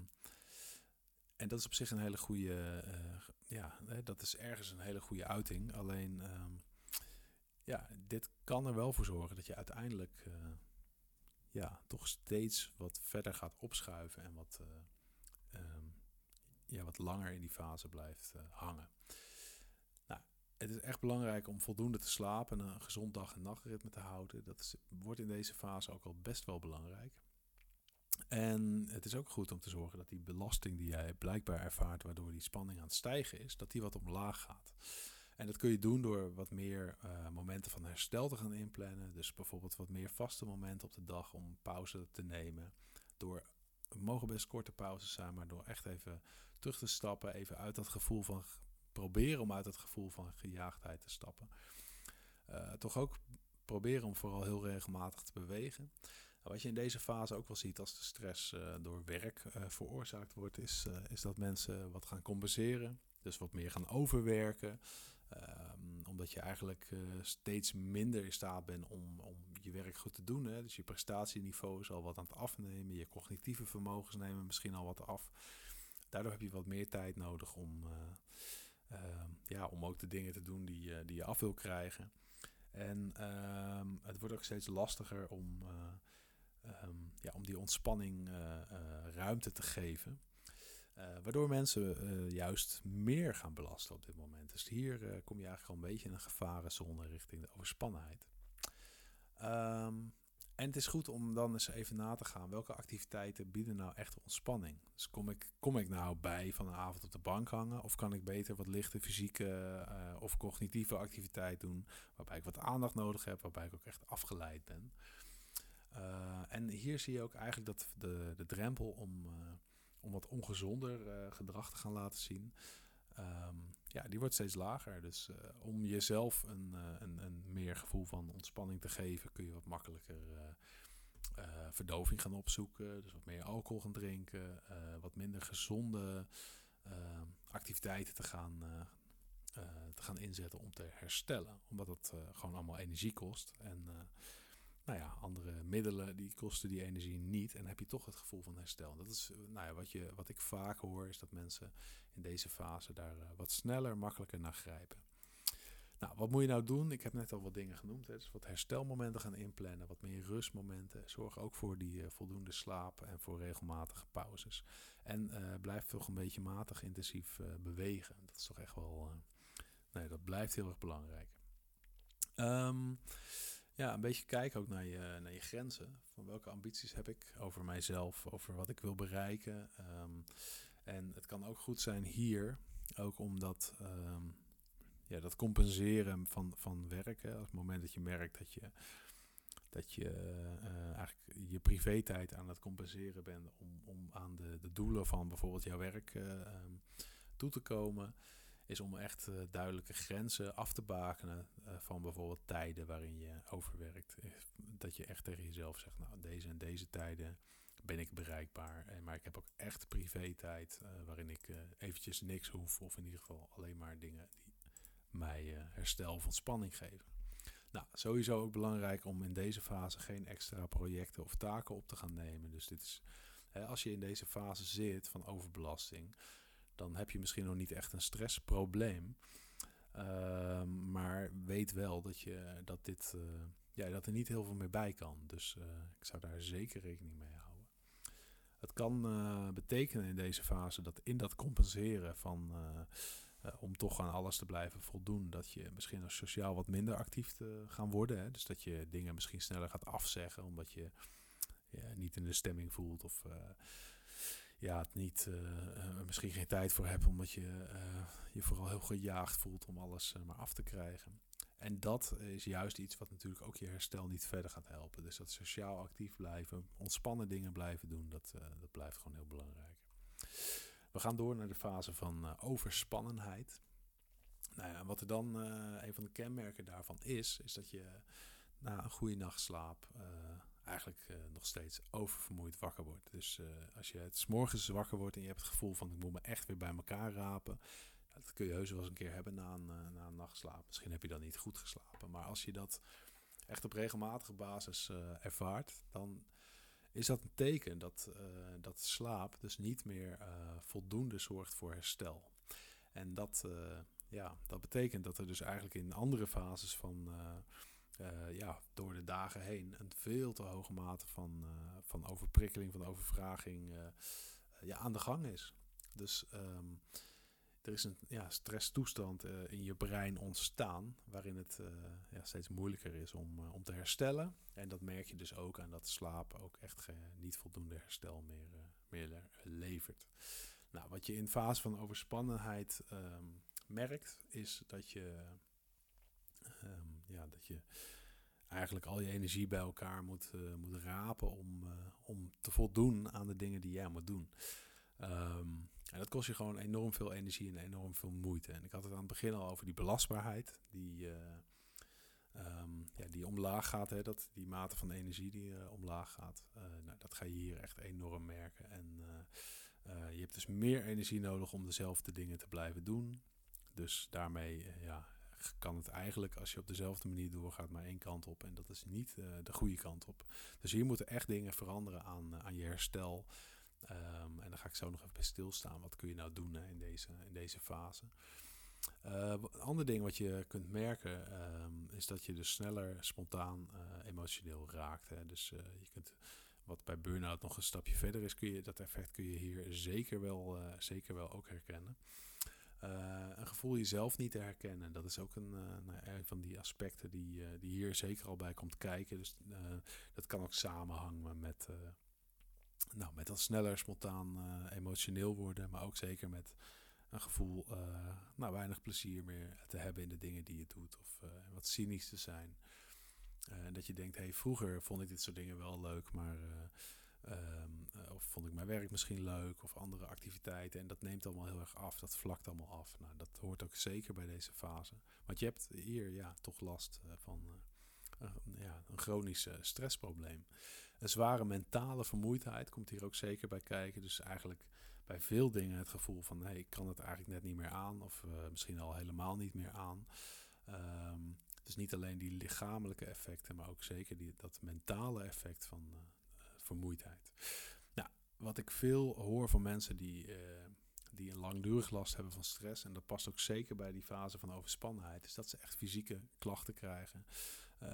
en dat is op zich een hele goede, uh, ja, dat is ergens een hele goede uiting. Alleen, um, ja, dit kan er wel voor zorgen dat je uiteindelijk, ja, toch steeds wat verder gaat opschuiven en wat um, ja, wat langer in die fase blijft hangen. Nou, het is echt belangrijk om voldoende te slapen en een gezond dag- en nachtritme te houden. Dat wordt in deze fase ook al best wel belangrijk. En het is ook goed om te zorgen dat die belasting die jij blijkbaar ervaart, waardoor die spanning aan het stijgen is, dat die wat omlaag gaat. En dat kun je doen door wat meer uh, momenten van herstel te gaan inplannen. Dus bijvoorbeeld wat meer vaste momenten op de dag om pauze te nemen. Door, mogen best korte pauzes zijn, maar door echt even terug te stappen, even uit dat gevoel van proberen om uit dat gevoel van gejaagdheid te stappen. Uh, toch ook proberen om vooral heel regelmatig te bewegen. Nou, wat je in deze fase ook wel ziet als de stress uh, door werk uh, veroorzaakt wordt, is, is dat mensen wat gaan compenseren. Dus wat meer gaan overwerken. Um, omdat je eigenlijk steeds minder in staat bent om, om je werk goed te doen. Hè? Dus je prestatieniveau is al wat aan het afnemen. Je cognitieve vermogens nemen misschien al wat af. Daardoor heb je wat meer tijd nodig om, uh, ja, om ook de dingen te doen die, die je af wil krijgen. En ehm, het wordt ook steeds lastiger om, um, ja, om die ontspanning ruimte te geven. waardoor mensen juist meer gaan belasten op dit moment. Dus hier kom je eigenlijk al een beetje in een gevarenzone richting de overspannenheid. Um, en het is goed om dan eens even na te gaan welke activiteiten bieden nou echt ontspanning. Dus kom ik, kom ik nou bij van een avond op de bank hangen of kan ik beter wat lichte fysieke of cognitieve activiteit doen waarbij ik wat aandacht nodig heb, waarbij ik ook echt afgeleid ben. Uh, en hier zie je ook eigenlijk dat de, de drempel om, uh, om wat ongezonder gedrag te gaan laten zien, um, ja, die wordt steeds lager. Dus om jezelf een, een, een, meer gevoel van ontspanning te geven, kun je wat makkelijker verdoving gaan opzoeken. Dus wat meer alcohol gaan drinken, wat minder gezonde activiteiten te gaan, te gaan inzetten om te herstellen. Omdat het gewoon allemaal energie kost. En nou ja, andere middelen die kosten die energie niet. En heb je toch het gevoel van herstel. Dat is nou ja, wat, je, wat ik vaak hoor, is dat mensen in deze fase daar wat sneller, makkelijker naar grijpen. Nou, wat moet je nou doen? Ik heb net al wat dingen genoemd. Hè. Dus wat herstelmomenten gaan inplannen, wat meer rustmomenten. Zorg ook voor die uh, voldoende slaap en voor regelmatige pauzes. En uh, blijf toch een beetje matig intensief bewegen. Dat is toch echt wel. nee, dat blijft heel erg belangrijk. Um, ja, een beetje kijken ook naar je, naar je grenzen. Van welke ambities heb ik over mijzelf, over wat ik wil bereiken. Um, en het kan ook goed zijn hier, ook omdat. Um, ja, dat compenseren van, van werk. Hè, op het moment dat je merkt dat je, dat je uh, eigenlijk je privé-tijd aan het compenseren bent om, om aan de, de doelen van bijvoorbeeld jouw werk uh, um, toe te komen, is om echt uh, duidelijke grenzen af te bakenen van bijvoorbeeld tijden waarin je overwerkt. Dat je echt tegen jezelf zegt, nou deze en deze tijden ben ik bereikbaar. Maar ik heb ook echt privé-tijd waarin ik eventjes niks hoef of in ieder geval alleen maar dingen die mij herstel of ontspanning geven. Nou, sowieso ook belangrijk om in deze fase geen extra projecten of taken op te gaan nemen. Dus dit is, als je in deze fase zit van overbelasting, dan heb je misschien nog niet echt een stressprobleem. Uh, maar weet wel dat, je, dat, dit, uh, ja, dat er niet heel veel meer bij kan. Dus uh, ik zou daar zeker rekening mee houden. Het kan betekenen in deze fase dat in dat compenseren van om toch aan alles te blijven voldoen, dat je misschien als sociaal wat minder actief te gaan worden. Hè? Dus dat je dingen misschien sneller gaat afzeggen, omdat je ja, niet in de stemming voelt of ja, het niet, uh, misschien geen tijd voor hebt, omdat je je vooral heel gejaagd voelt om alles maar af te krijgen. En dat is juist iets wat natuurlijk ook je herstel niet verder gaat helpen. Dus dat sociaal actief blijven, ontspannen dingen blijven doen, dat, dat blijft gewoon heel belangrijk. We gaan door naar de fase van overspannenheid. Nou ja, wat er dan een van de kenmerken daarvan is, is dat je na een goede nachtslaap uh, eigenlijk nog steeds oververmoeid wakker wordt. Dus als je het morgens wakker wordt en je hebt het gevoel van ik moet me echt weer bij elkaar rapen. Dat kun je heus wel eens een keer hebben na een, na een nachtslaap. Misschien heb je dan niet goed geslapen. Maar als je dat echt op regelmatige basis ervaart, dan is dat een teken dat, dat slaap dus niet meer voldoende zorgt voor herstel. En dat, ja, dat betekent dat er dus eigenlijk in andere fases van, ja, door de dagen heen een veel te hoge mate van, van overprikkeling, van overvraging ja, aan de gang is. Dus um, er is een ja, stresstoestand in je brein ontstaan, waarin het ja, steeds moeilijker is om, om te herstellen. En dat merk je dus ook aan dat slaap ook echt niet voldoende herstel meer, meer levert. Nou, wat je in fase van overspannenheid um, merkt, is dat je, um, ja, dat je eigenlijk al je energie bij elkaar moet, moet rapen om, om te voldoen aan de dingen die jij moet doen. Um, en dat kost je gewoon enorm veel energie en enorm veel moeite. En ik had het aan het begin al over die belastbaarheid, die, uh, um, ja, die omlaag gaat. Hè, dat, die mate van energie die omlaag gaat. Nou, dat ga je hier echt enorm merken. En je hebt dus meer energie nodig om dezelfde dingen te blijven doen. Dus daarmee ja, kan het eigenlijk, als je op dezelfde manier doorgaat, maar één kant op. En dat is niet de goede kant op. Dus hier moeten echt dingen veranderen aan, aan je herstel. Um, en dan ga ik zo nog even bij stilstaan. Wat kun je nou doen in, deze, in deze fase? Uh, een ander ding wat je kunt merken um, is dat je dus sneller spontaan emotioneel raakt. Hè? Dus je kunt, wat bij burn-out nog een stapje verder is, kun je, dat effect kun je hier zeker wel, zeker wel ook herkennen. Een gevoel jezelf niet te herkennen, dat is ook een, nou, een van die aspecten die, die hier zeker al bij komt kijken. Dus dat kan ook samenhangen met nou, met dat sneller spontaan uh, emotioneel worden, maar ook zeker met een gevoel uh, nou, weinig plezier meer te hebben in de dingen die je doet of uh, wat cynisch te zijn. En dat je denkt, hey, vroeger vond ik dit soort dingen wel leuk, maar um, of vond ik mijn werk misschien leuk of andere activiteiten. En dat neemt allemaal heel erg af, dat vlakt allemaal af. Nou, dat hoort ook zeker bij deze fase. Want je hebt hier ja, toch last van ja, een chronisch stressprobleem. Een zware mentale vermoeidheid komt hier ook zeker bij kijken. Dus eigenlijk bij veel dingen het gevoel van hey, ik kan het eigenlijk net niet meer aan. Of misschien al helemaal niet meer aan. Um, Dus niet alleen die lichamelijke effecten, maar ook zeker die, dat mentale effect van vermoeidheid. Nou, wat ik veel hoor van mensen die die een langdurig last hebben van stress. En dat past ook zeker bij die fase van overspannenheid. Is dat ze echt fysieke klachten krijgen. Uh,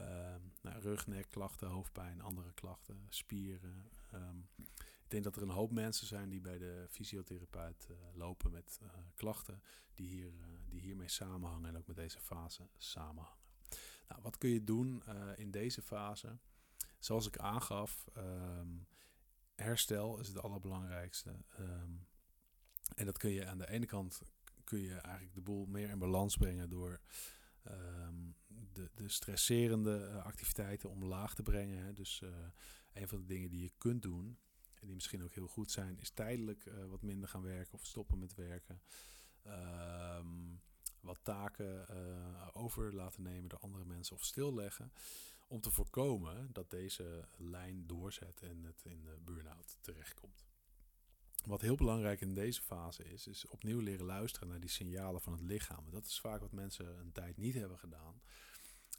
nou, rug, nek, klachten, hoofdpijn, andere klachten, spieren. Ehm, ik denk dat er een hoop mensen zijn die bij de fysiotherapeut uh, lopen met uh, klachten die, hier, die hiermee samenhangen en ook met deze fase samenhangen. Nou, wat kun je doen in deze fase? Zoals ik aangaf, um, herstel is het allerbelangrijkste. Um, en dat kun je aan de ene kant kun je eigenlijk de boel meer in balans brengen door um, de, de stresserende uh, activiteiten omlaag te brengen. Hè. Dus uh, een van de dingen die je kunt doen, en die misschien ook heel goed zijn, is tijdelijk uh, wat minder gaan werken of stoppen met werken. Wat taken over laten nemen door andere mensen of stilleggen. Om te voorkomen dat deze lijn doorzet en het in de burn-out terechtkomt. Wat heel belangrijk in deze fase is, is opnieuw leren luisteren naar die signalen van het lichaam. Dat is vaak wat mensen een tijd niet hebben gedaan.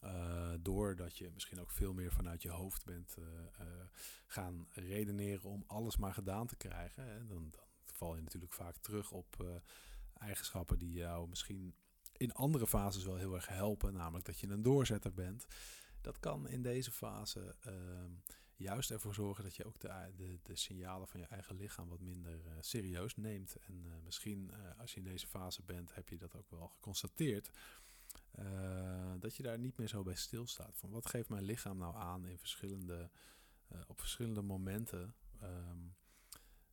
Uh, doordat je misschien ook veel meer vanuit je hoofd bent uh, uh, gaan redeneren om alles maar gedaan te krijgen. Hè. Dan, dan, val je natuurlijk vaak terug op eigenschappen die jou misschien in andere fases wel heel erg helpen. Namelijk dat je een doorzetter bent. Dat kan in deze fase ehm, juist ervoor zorgen dat je ook de, de, signalen van je eigen lichaam wat minder uh, serieus neemt. En uh, misschien uh, als je in deze fase bent, heb je dat ook wel geconstateerd. dat je daar niet meer zo bij stilstaat. Van wat geeft mijn lichaam nou aan in verschillende, op verschillende momenten. Um,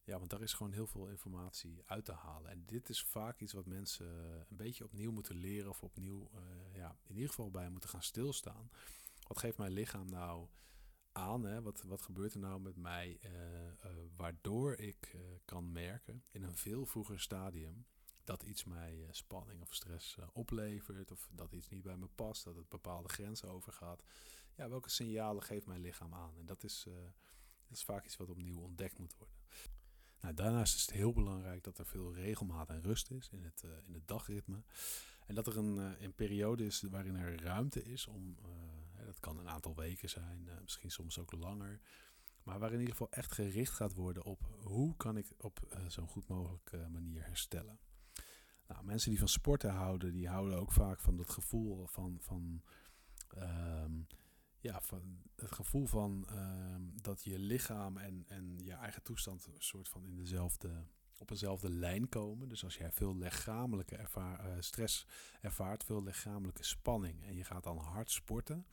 ja, want daar is gewoon heel veel informatie uit te halen. En dit is vaak iets wat mensen een beetje opnieuw moeten leren. Of opnieuw, ja, in ieder geval bij moeten gaan stilstaan. Wat geeft mijn lichaam nou aan. Hè? Wat, wat gebeurt er nou met mij? Uh, uh, waardoor ik uh, kan merken in een veel vroeger stadium dat iets mij spanning of stress oplevert. Of dat iets niet bij me past. Dat het bepaalde grenzen overgaat. Ja, welke signalen geeft mijn lichaam aan? En dat is, dat is vaak iets wat opnieuw ontdekt moet worden. Nou, daarnaast is het heel belangrijk dat er veel regelmaat en rust is in het, in het dagritme. En dat er een, een periode is waarin er ruimte is om dat kan een aantal weken zijn, uh, misschien soms ook langer. Maar waar in ieder geval echt gericht gaat worden op hoe kan ik op uh, zo'n goed mogelijke manier herstellen. Nou, mensen die van sporten houden, die houden ook vaak van dat gevoel van, van, um, ja, van het gevoel van um, dat je lichaam en, en je eigen toestand soort van in dezelfde op eenzelfde lijn komen. Dus als jij veel lichamelijke ervaar, uh, stress ervaart, veel lichamelijke spanning en je gaat dan hard sporten,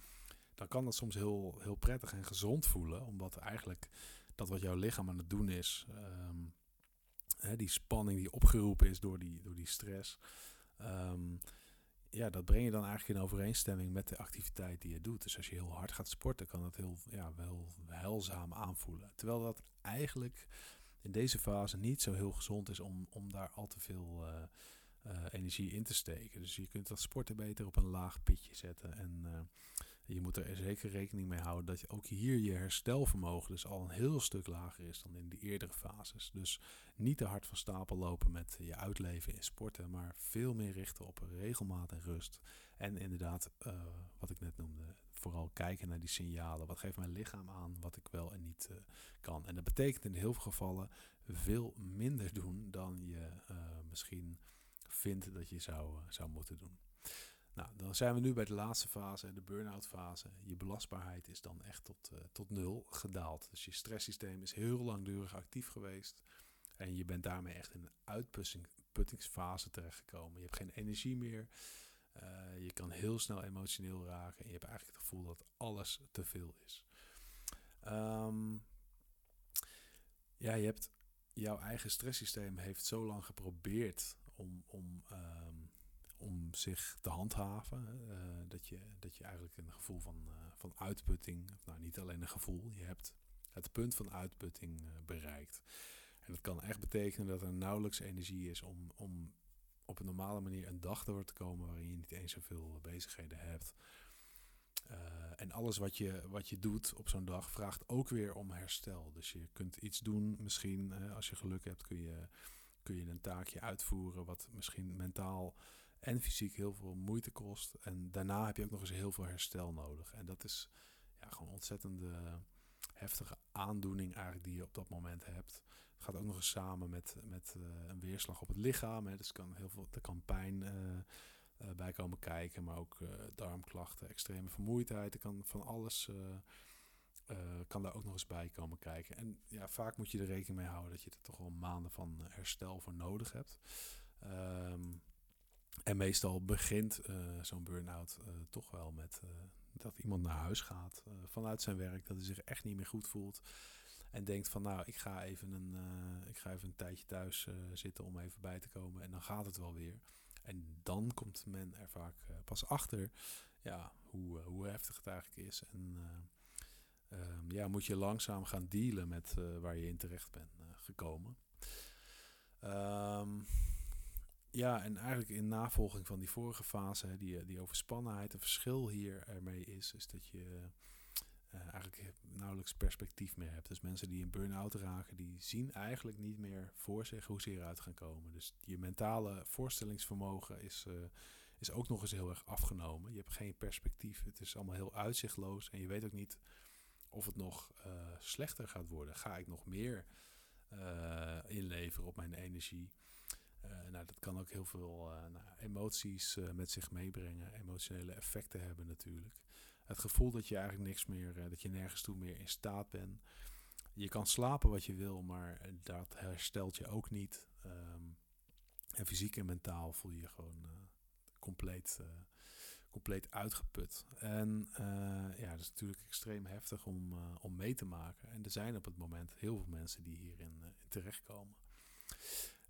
dan kan dat soms heel, heel prettig en gezond voelen. Omdat eigenlijk dat wat jouw lichaam aan het doen is, um, hè, die spanning die opgeroepen is door die, door die stress. Um, ja, dat breng je dan eigenlijk in overeenstemming met de activiteit die je doet. Dus als je heel hard gaat sporten, kan dat heel, ja, wel heilzaam aanvoelen. Terwijl dat eigenlijk in deze fase niet zo heel gezond is om, om daar al te veel uh, uh, energie in te steken. Dus je kunt dat sporten beter op een laag pitje zetten. En uh, je moet er zeker rekening mee houden dat je ook hier je herstelvermogen dus al een heel stuk lager is dan in de eerdere fases. Dus niet te hard van stapel lopen met je uitleven in sporten, maar veel meer richten op regelmaat en rust. En inderdaad, uh, wat ik net noemde, vooral kijken naar die signalen. Wat geeft mijn lichaam aan wat ik wel en niet uh, kan? En dat betekent in heel veel gevallen veel minder doen dan je uh, misschien vindt dat je zou, zou moeten doen. Nou, dan zijn we nu bij de laatste fase, de burn-out fase. Je belastbaarheid is dan echt tot, uh, tot nul gedaald. Dus je stresssysteem is heel langdurig actief geweest. En je bent daarmee echt in een uitputtingsfase terechtgekomen. Je hebt geen energie meer. Uh, je kan heel snel emotioneel raken. En je hebt eigenlijk het gevoel dat alles te veel is. Um, ja, je hebt jouw eigen stresssysteem heeft zo lang geprobeerd om, om um, om zich te handhaven. Uh, dat, je, dat je eigenlijk een gevoel van, uh, van uitputting, nou niet alleen een gevoel, je hebt het punt van uitputting uh, bereikt. En dat kan echt betekenen dat er nauwelijks energie is om, om op een normale manier een dag door te komen waarin je niet eens zoveel bezigheden hebt. en alles wat je, wat je doet op zo'n dag vraagt ook weer om herstel. Dus je kunt iets doen, misschien als je geluk hebt kun je, kun je een taakje uitvoeren wat misschien mentaal en fysiek heel veel moeite kost. En daarna heb je ook nog eens heel veel herstel nodig. En dat is ja, gewoon ontzettende heftige aandoening eigenlijk die je op dat moment hebt. Het gaat ook nog eens samen met, met een weerslag op het lichaam. Hè. Dus kan heel veel, er kan pijn bij komen kijken, maar ook darmklachten, extreme vermoeidheid. Er kan van alles kan daar ook nog eens bij komen kijken. En ja, vaak moet je er rekening mee houden dat je er toch wel maanden van herstel voor nodig hebt. Ehm, en meestal begint uh, zo'n burn-out uh, toch wel met dat iemand naar huis gaat vanuit zijn werk, dat hij zich echt niet meer goed voelt. En denkt van nou, ik ga even een, ik ga even een tijdje thuis zitten om even bij te komen. En dan gaat het wel weer. En dan komt men er vaak pas achter ja, hoe, hoe heftig het eigenlijk is. En um, ja, moet je langzaam gaan dealen met waar je in terecht bent gekomen. Um, ja, en eigenlijk in navolging van die vorige fase, die, die overspannenheid, het verschil hier ermee is, is dat je uh, eigenlijk nauwelijks perspectief meer hebt. Dus mensen die een burn-out raken, die zien eigenlijk niet meer voor zich hoe ze eruit gaan komen. Dus je mentale voorstellingsvermogen is, is ook nog eens heel erg afgenomen. Je hebt geen perspectief, het is allemaal heel uitzichtloos en je weet ook niet of het nog slechter gaat worden. Ga ik nog meer inleveren op mijn energie? Uh, nou, dat kan ook heel veel nou, emoties met zich meebrengen, emotionele effecten hebben natuurlijk. Het gevoel dat je eigenlijk niks meer, dat je nergens toe meer in staat bent. Je kan slapen wat je wil, maar dat herstelt je ook niet. Um, en fysiek en mentaal voel je je gewoon compleet compleet uitgeput. En ja, dat is natuurlijk extreem heftig om, om mee te maken. En er zijn op het moment heel veel mensen die hierin terechtkomen.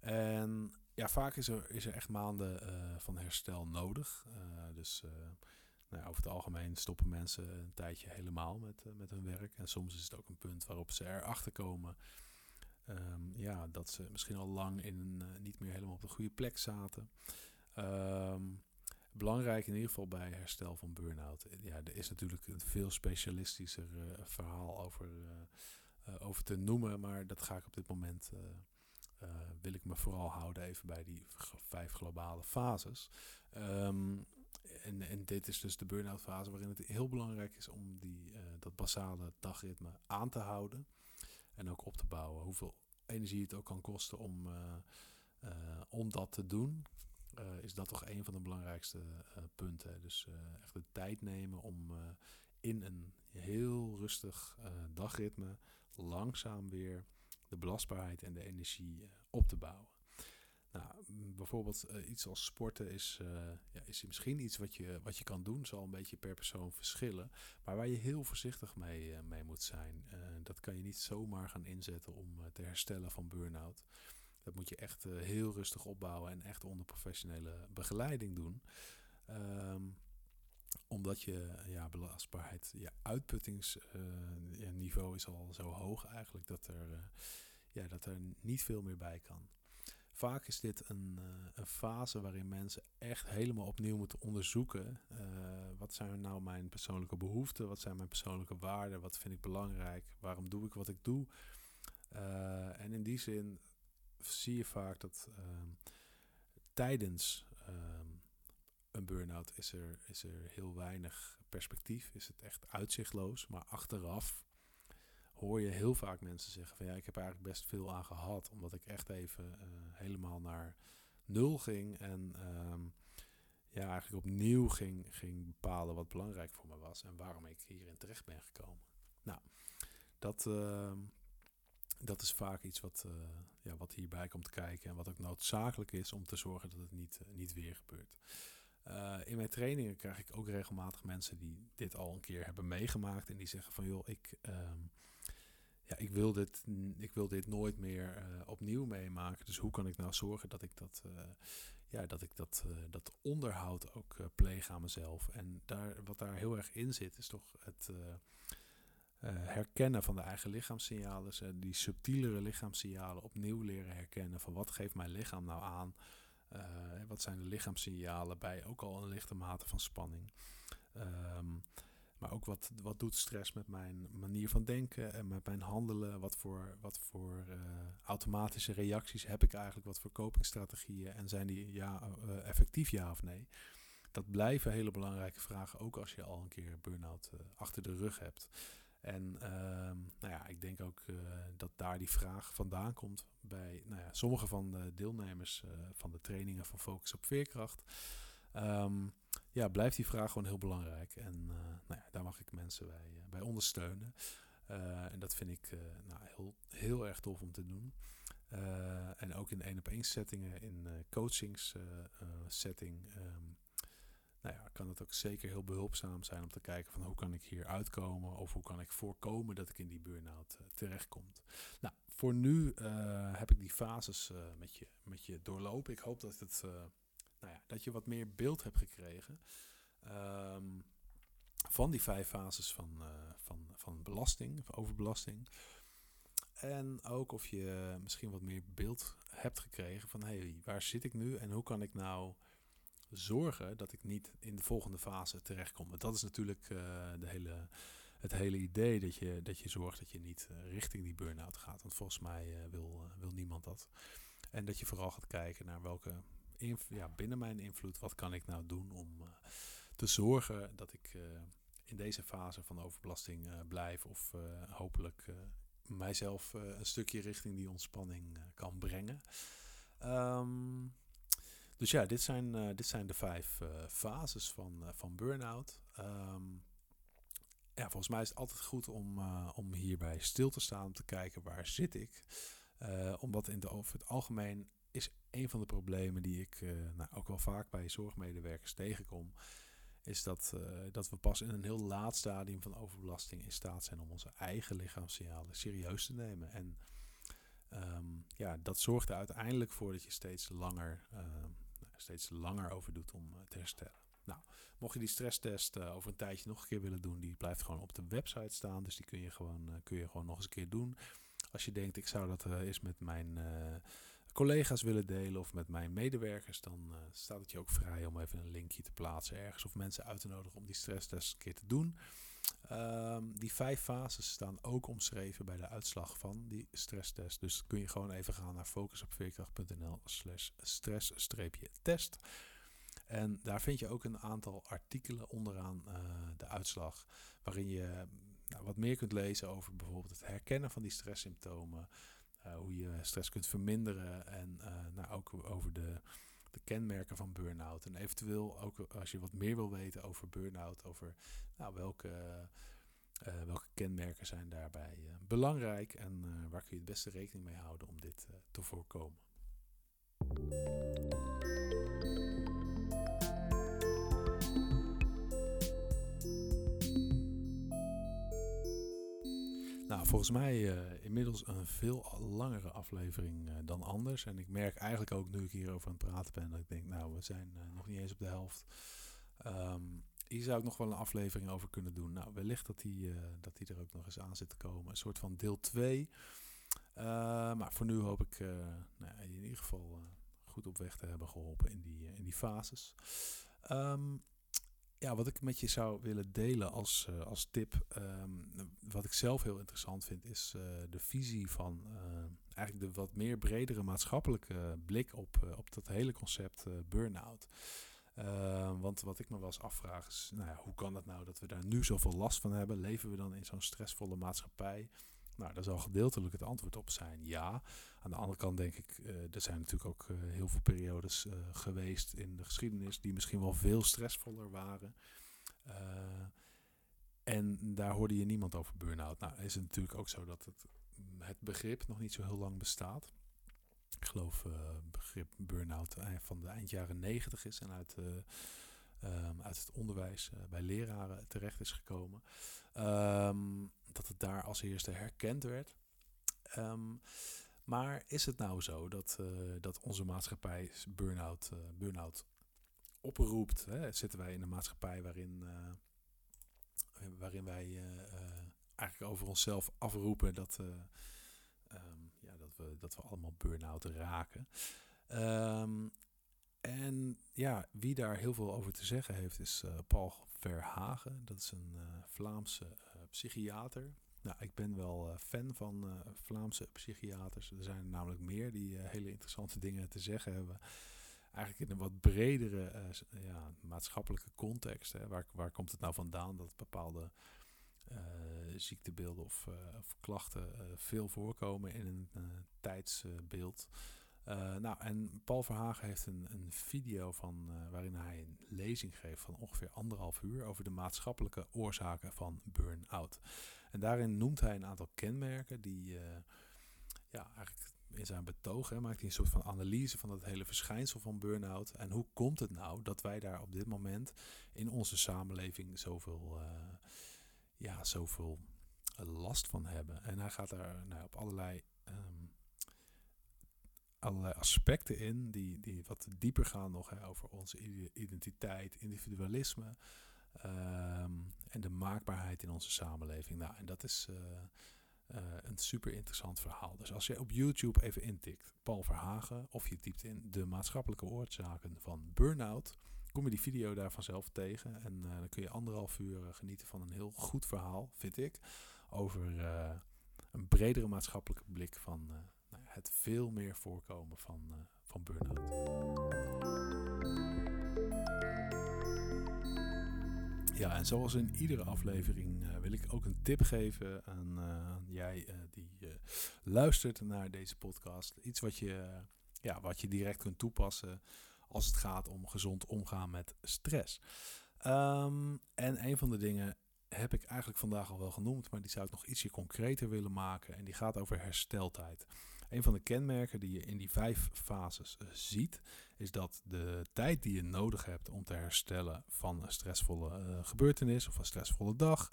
En ja, vaak is er, is er echt maanden van herstel nodig. dus nou, over het algemeen stoppen mensen een tijdje helemaal met, met hun werk. En soms is het ook een punt waarop ze erachter komen. Um, ja, dat ze misschien al lang in, niet meer helemaal op de goede plek zaten. Um, Belangrijk in ieder geval bij herstel van burn-out. Ja, er is natuurlijk een veel specialistischer verhaal over, over te noemen, maar dat ga ik op dit moment. Wil ik me vooral houden even bij die vijf globale fases. Um, en, en dit is dus de burn-out fase waarin het heel belangrijk is om die, dat basale dagritme aan te houden. En ook op te bouwen. Hoeveel energie het ook kan kosten om, om dat te doen. Is dat toch een van de belangrijkste punten. Dus echt de tijd nemen om in een heel rustig dagritme langzaam weer de belastbaarheid en de energie op te bouwen. Nou, bijvoorbeeld iets als sporten is, ja, is misschien iets wat je, wat je kan doen, zal een beetje per persoon verschillen, maar waar je heel voorzichtig mee, mee moet zijn. dat kan je niet zomaar gaan inzetten om te herstellen van burn-out. Dat moet je echt heel rustig opbouwen en echt onder professionele begeleiding doen. Um, omdat je ja, belastbaarheid, je uitputtingsniveau uh, is al zo hoog eigenlijk dat er, uh, ja, dat er niet veel meer bij kan. Vaak is dit een, een fase waarin mensen echt helemaal opnieuw moeten onderzoeken. wat zijn nou mijn persoonlijke behoeften? Wat zijn mijn persoonlijke waarden? Wat vind ik belangrijk? Waarom doe ik wat ik doe? en in die zin zie je vaak dat uh, tijdens uh, een burn-out is er, is er heel weinig perspectief. Is het echt uitzichtloos. Maar achteraf hoor je heel vaak mensen zeggen van ja, ik heb eigenlijk best veel aan gehad. Omdat ik echt even uh, helemaal naar nul ging. En ehm, ja, eigenlijk opnieuw ging, ging bepalen wat belangrijk voor me was. En waarom ik hierin terecht ben gekomen. Nou, dat, ehm, dat is vaak iets wat, uh, ja, wat hierbij komt kijken en wat ook noodzakelijk is om te zorgen dat het niet, uh, niet weer gebeurt. Uh, in mijn trainingen krijg ik ook regelmatig mensen die dit al een keer hebben meegemaakt en die zeggen van joh, ik, um, ja, ik, wil, dit, ik wil dit nooit meer opnieuw meemaken. Dus hoe kan ik nou zorgen dat ik dat, ja, dat, ik dat, dat onderhoud ook pleeg aan mezelf? En daar, wat daar heel erg in zit, is toch het herkennen van de eigen lichaamssignalen, die subtielere lichaamssignalen opnieuw leren herkennen van wat geeft mijn lichaam nou aan, uh, wat zijn de lichaamssignalen bij ook al een lichte mate van spanning. Um, maar ook wat, wat doet stress met mijn manier van denken en met mijn handelen? Wat voor, wat voor automatische reacties heb ik eigenlijk? Wat voor copingstrategieën? En zijn die ja, effectief ja of nee? Dat blijven hele belangrijke vragen, ook als je al een keer burn-out achter de rug hebt. En ehm, nou ja, ik denk ook dat daar die vraag vandaan komt bij nou ja, sommige van de deelnemers van de trainingen van Focus op Veerkracht. Um, ja, blijft die vraag gewoon heel belangrijk. En uh, nou ja, daar mag ik mensen bij, bij ondersteunen. En dat vind ik nou, heel, heel erg tof om te doen. en ook in één op één settingen, in coachings setting, um, nou ja, kan het ook zeker heel behulpzaam zijn om te kijken van hoe kan ik hier uitkomen of hoe kan ik voorkomen dat ik in die burn-out terechtkom. Nou, voor nu heb ik die fases met, je, met je doorlopen. Ik hoop dat het nou ja, dat je wat meer beeld hebt gekregen um, van die vijf fases van, uh, van, van belasting, overbelasting. En ook of je misschien wat meer beeld hebt gekregen van hé, hey, waar zit ik nu en hoe kan ik nou zorgen dat ik niet in de volgende fase terechtkom. Dat is natuurlijk uh, de hele, het hele idee dat je, dat je zorgt dat je niet uh, richting die burn-out gaat. Want volgens mij wil, wil niemand dat. En dat je vooral gaat kijken naar welke ja, binnen mijn invloed, wat kan ik nou doen om te zorgen dat ik in deze fase van overbelasting blijf of hopelijk mijzelf een stukje richting die ontspanning kan brengen. Um, dus ja, dit zijn, dit zijn de vijf fases van, van burn-out. Um, ja, volgens mij is het altijd goed om, om hierbij stil te staan, om te kijken waar zit ik. omdat in de, over het algemeen is een van de problemen die ik nou, ook wel vaak bij zorgmedewerkers tegenkom. Is dat, dat we pas in een heel laat stadium van overbelasting in staat zijn om onze eigen lichaamssignalen serieus te nemen. En um, ja, dat zorgt er uiteindelijk voor dat je steeds langer, uh, steeds langer over doet om te herstellen. Nou, mocht je die stresstest over een tijdje nog een keer willen doen, die blijft gewoon op de website staan. Dus die kun je gewoon, kun je gewoon nog eens een keer doen. Als je denkt, ik zou dat eens met mijn collega's willen delen of met mijn medewerkers, dan staat het je ook vrij om even een linkje te plaatsen ergens of mensen uit te nodigen om die stresstest een keer te doen. Um, die vijf fases staan ook omschreven bij de uitslag van die stresstest. Dus kun je gewoon even gaan naar focusopveerkracht.nl slash stress-test. En daar vind je ook een aantal artikelen onderaan uh, de uitslag, waarin je nou, wat meer kunt lezen over bijvoorbeeld het herkennen van die stresssymptomen, uh, hoe je stress kunt verminderen en uh, nou, ook over de, de kenmerken van burn-out. En eventueel ook als je wat meer wil weten over burn-out, over nou, welke, uh, welke kenmerken zijn daarbij belangrijk en waar kun je het beste rekening mee houden om dit te voorkomen. Nou, volgens mij uh, inmiddels een veel langere aflevering uh, dan anders. En ik merk eigenlijk ook nu ik hierover aan het praten ben, dat ik denk, nou, we zijn uh, nog niet eens op de helft. Um, hier zou ik nog wel een aflevering over kunnen doen. Nou, wellicht dat die, dat die er ook nog eens aan zit te komen. Een soort van deel 2. maar voor nu hoop ik nou, in ieder geval goed op weg te hebben geholpen in die, in die fases. Um, ja, wat ik met je zou willen delen als, uh, als tip, um, wat ik zelf heel interessant vind, is uh, de visie van uh, eigenlijk de wat meer bredere maatschappelijke blik op, op dat hele concept burn-out. Ehm, want wat ik me wel eens afvraag is, nou ja, hoe kan het nou dat we daar nu zoveel last van hebben? Leven we dan in zo'n stressvolle maatschappij? Nou, daar zal gedeeltelijk het antwoord op zijn ja. Aan de andere kant denk ik, uh, er zijn natuurlijk ook uh, heel veel periodes uh, geweest in de geschiedenis die misschien wel veel stressvoller waren. en daar hoorde je niemand over burn-out. Nou, is het natuurlijk ook zo dat het, het begrip nog niet zo heel lang bestaat. Ik geloof begrip burn-out van de eind jaren negentig is en uit, um, uit het onderwijs bij leraren terecht is gekomen. Um, dat het daar als eerste herkend werd. Um, maar is het nou zo dat, uh, dat onze maatschappij burn-out, uh, burn-out oproept? Hè? Zitten wij in een maatschappij waarin, waarin wij eigenlijk over onszelf afroepen dat, ja, dat, we, dat we allemaal burn-out raken? Um, en ja, wie daar heel veel over te zeggen heeft is Paul Verhagen. Dat is een Vlaamse psychiater. Nou, ik ben wel fan van Vlaamse psychiaters. Er zijn namelijk meer die hele interessante dingen te zeggen hebben eigenlijk in een wat bredere uh, ja, maatschappelijke context. Hè. Waar, waar komt het nou vandaan dat bepaalde uh, ziektebeelden of, uh, of klachten veel voorkomen in een tijdsbeeld? Nou, en Paul Verhagen heeft een, een video van waarin hij een lezing geeft van ongeveer anderhalf uur over de maatschappelijke oorzaken van burn-out. En daarin noemt hij een aantal kenmerken die ja, eigenlijk in zijn betoog hè, maakt hij een soort van analyse van het hele verschijnsel van burn-out. En hoe komt het nou dat wij daar op dit moment in onze samenleving zoveel, ja, zoveel last van hebben? En hij gaat daar nou, op allerlei, um, allerlei aspecten in die, die wat dieper gaan nog hè, over onze identiteit, individualisme. Um, en de maakbaarheid in onze samenleving. Nou, en dat is, uh, uh, een super interessant verhaal. Dus als je op YouTube even intikt Paul Verhagen of je typt in de maatschappelijke oorzaken van burn-out, kom je die video daar vanzelf tegen. En uh, dan kun je anderhalf uur genieten van een heel goed verhaal, vind ik, over een bredere maatschappelijke blik van het veel meer voorkomen van, van burn-out. Ja, en zoals in iedere aflevering uh, wil ik ook een tip geven aan, uh, jij die luistert naar deze podcast. Iets wat je, ja, wat je direct kunt toepassen als het gaat om gezond omgaan met stress. Um, en een van de dingen heb ik eigenlijk vandaag al wel genoemd, maar die zou ik nog ietsje concreter willen maken. En die gaat over hersteltijd. Een van de kenmerken die je in die vijf fases uh, ziet, is dat de tijd die je nodig hebt om te herstellen van een stressvolle uh, gebeurtenis of een stressvolle dag,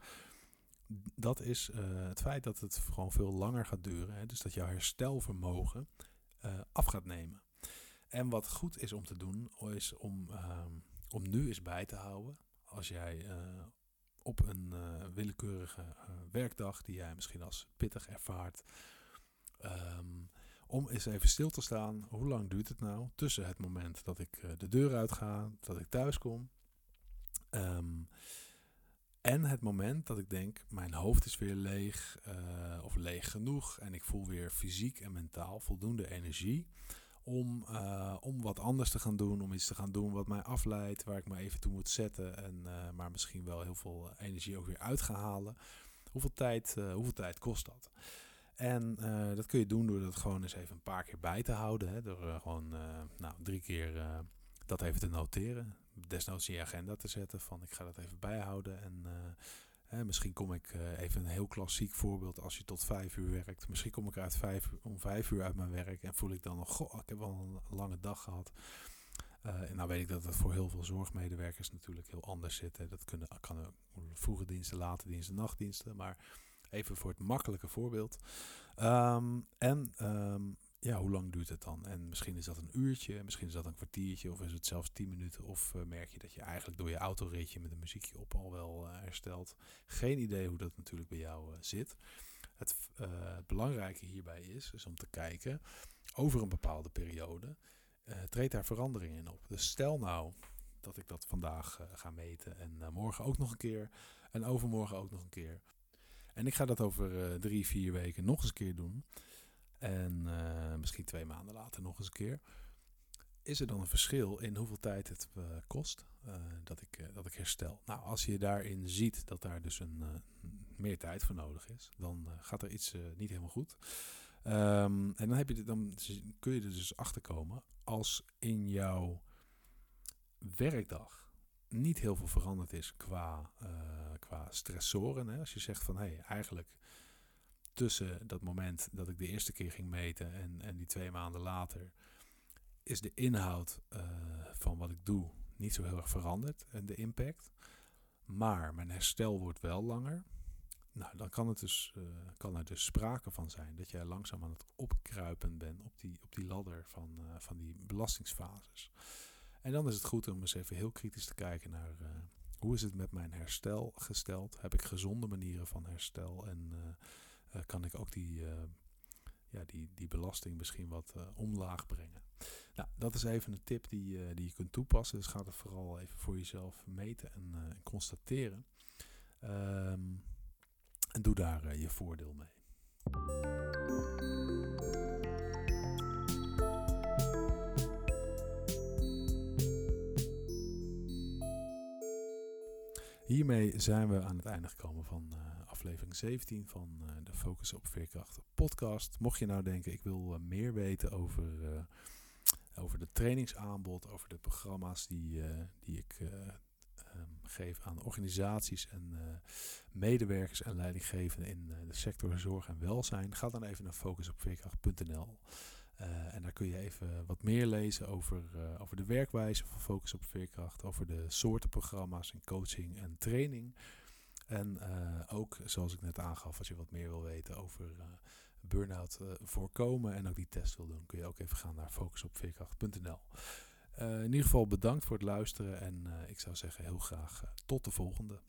dat is uh, het feit dat het gewoon veel langer gaat duren. Hè? Dus dat jouw herstelvermogen af gaat nemen. En wat goed is om te doen, is om, ehm, om nu eens bij te houden. Als jij op een willekeurige werkdag, die jij misschien als pittig ervaart, Um, om eens even stil te staan. Hoe lang duurt het nou tussen het moment dat ik uh, de deur uit ga, dat ik thuis kom. Um, en het moment dat ik denk, mijn hoofd is weer leeg uh, of leeg genoeg. En ik voel weer fysiek en mentaal voldoende energie om, uh, om wat anders te gaan doen. Om iets te gaan doen wat mij afleidt, waar ik me even toe moet zetten. En, maar misschien wel heel veel energie ook weer uit ga halen. Hoeveel tijd, hoeveel tijd kost dat? En uh, dat kun je doen door dat gewoon eens even een paar keer bij te houden. Hè, door uh, gewoon uh, nou, drie keer dat even te noteren. Desnoods in je agenda te zetten van ik ga dat even bijhouden. En hè, misschien kom ik even een heel klassiek voorbeeld als je tot vijf uur werkt. Misschien kom ik uit vijf, om vijf uur uit mijn werk en voel ik dan nog, goh, ik heb wel een lange dag gehad. en nou weet ik dat het voor heel veel zorgmedewerkers natuurlijk heel anders zit. Hè. Dat kunnen, kan vroege diensten, late diensten, nachtdiensten. Maar Even voor het makkelijke voorbeeld. Um, en um, ja, hoe lang duurt het dan? En misschien is dat een uurtje, misschien is dat een kwartiertje, of is het zelfs tien minuten. Of uh, merk je dat je eigenlijk door je autoritje met een muziekje op al wel uh, herstelt. Geen idee hoe dat natuurlijk bij jou uh, zit. Het, het, belangrijke hierbij is, is om te kijken over een bepaalde periode. treedt daar verandering in op. Dus stel nou dat ik dat vandaag ga meten en morgen ook nog een keer en overmorgen ook nog een keer. En ik ga dat over uh, drie, vier weken nog eens een keer doen. En uh, misschien twee maanden later nog eens een keer. Is er dan een verschil in hoeveel tijd het uh, kost dat, ik, dat ik herstel? Nou, als je daarin ziet dat daar dus een, meer tijd voor nodig is, dan gaat er iets niet helemaal goed. Um, en dan, heb je, dan kun je er dus achter komen als in jouw werkdag niet heel veel veranderd is qua qua stressoren. Hè? Als je zegt van hé, hey, eigenlijk tussen dat moment dat ik de eerste keer ging meten en, en die twee maanden later, is de inhoud uh, van wat ik doe niet zo heel erg veranderd en de impact. Maar mijn herstel wordt wel langer. Nou, dan kan, het dus, kan er dus sprake van zijn dat jij langzaam aan het opkruipen bent op die, op die ladder van, van die belastingsfases. En dan is het goed om eens even heel kritisch te kijken naar hoe is het met mijn herstel gesteld? Heb ik gezonde manieren van herstel? En uh, kan ik ook die, ja, die, die belasting misschien wat omlaag brengen. Nou, dat is even een tip die, die je kunt toepassen. Dus ga het vooral even voor jezelf meten en, en constateren. Ehm, en doe daar je voordeel mee. Hiermee zijn we aan het einde gekomen van uh, aflevering 17 van uh, de Focus op Veerkracht podcast. Mocht je nou denken, ik wil uh, meer weten over, over de trainingsaanbod, over de programma's die, die ik um, geef aan organisaties en medewerkers en leidinggevenden in de sector zorg en welzijn, ga dan even naar focusopveerkracht.nl. Uh, en daar kun je even wat meer lezen over, uh, over de werkwijze van Focus op Veerkracht, over de soorten programma's en coaching en training. En uh, ook, zoals ik net aangaf, als je wat meer wil weten over burn-out voorkomen en ook die test wil doen, kun je ook even gaan naar focusopveerkracht.nl. in ieder geval bedankt voor het luisteren en ik zou zeggen heel graag tot de volgende.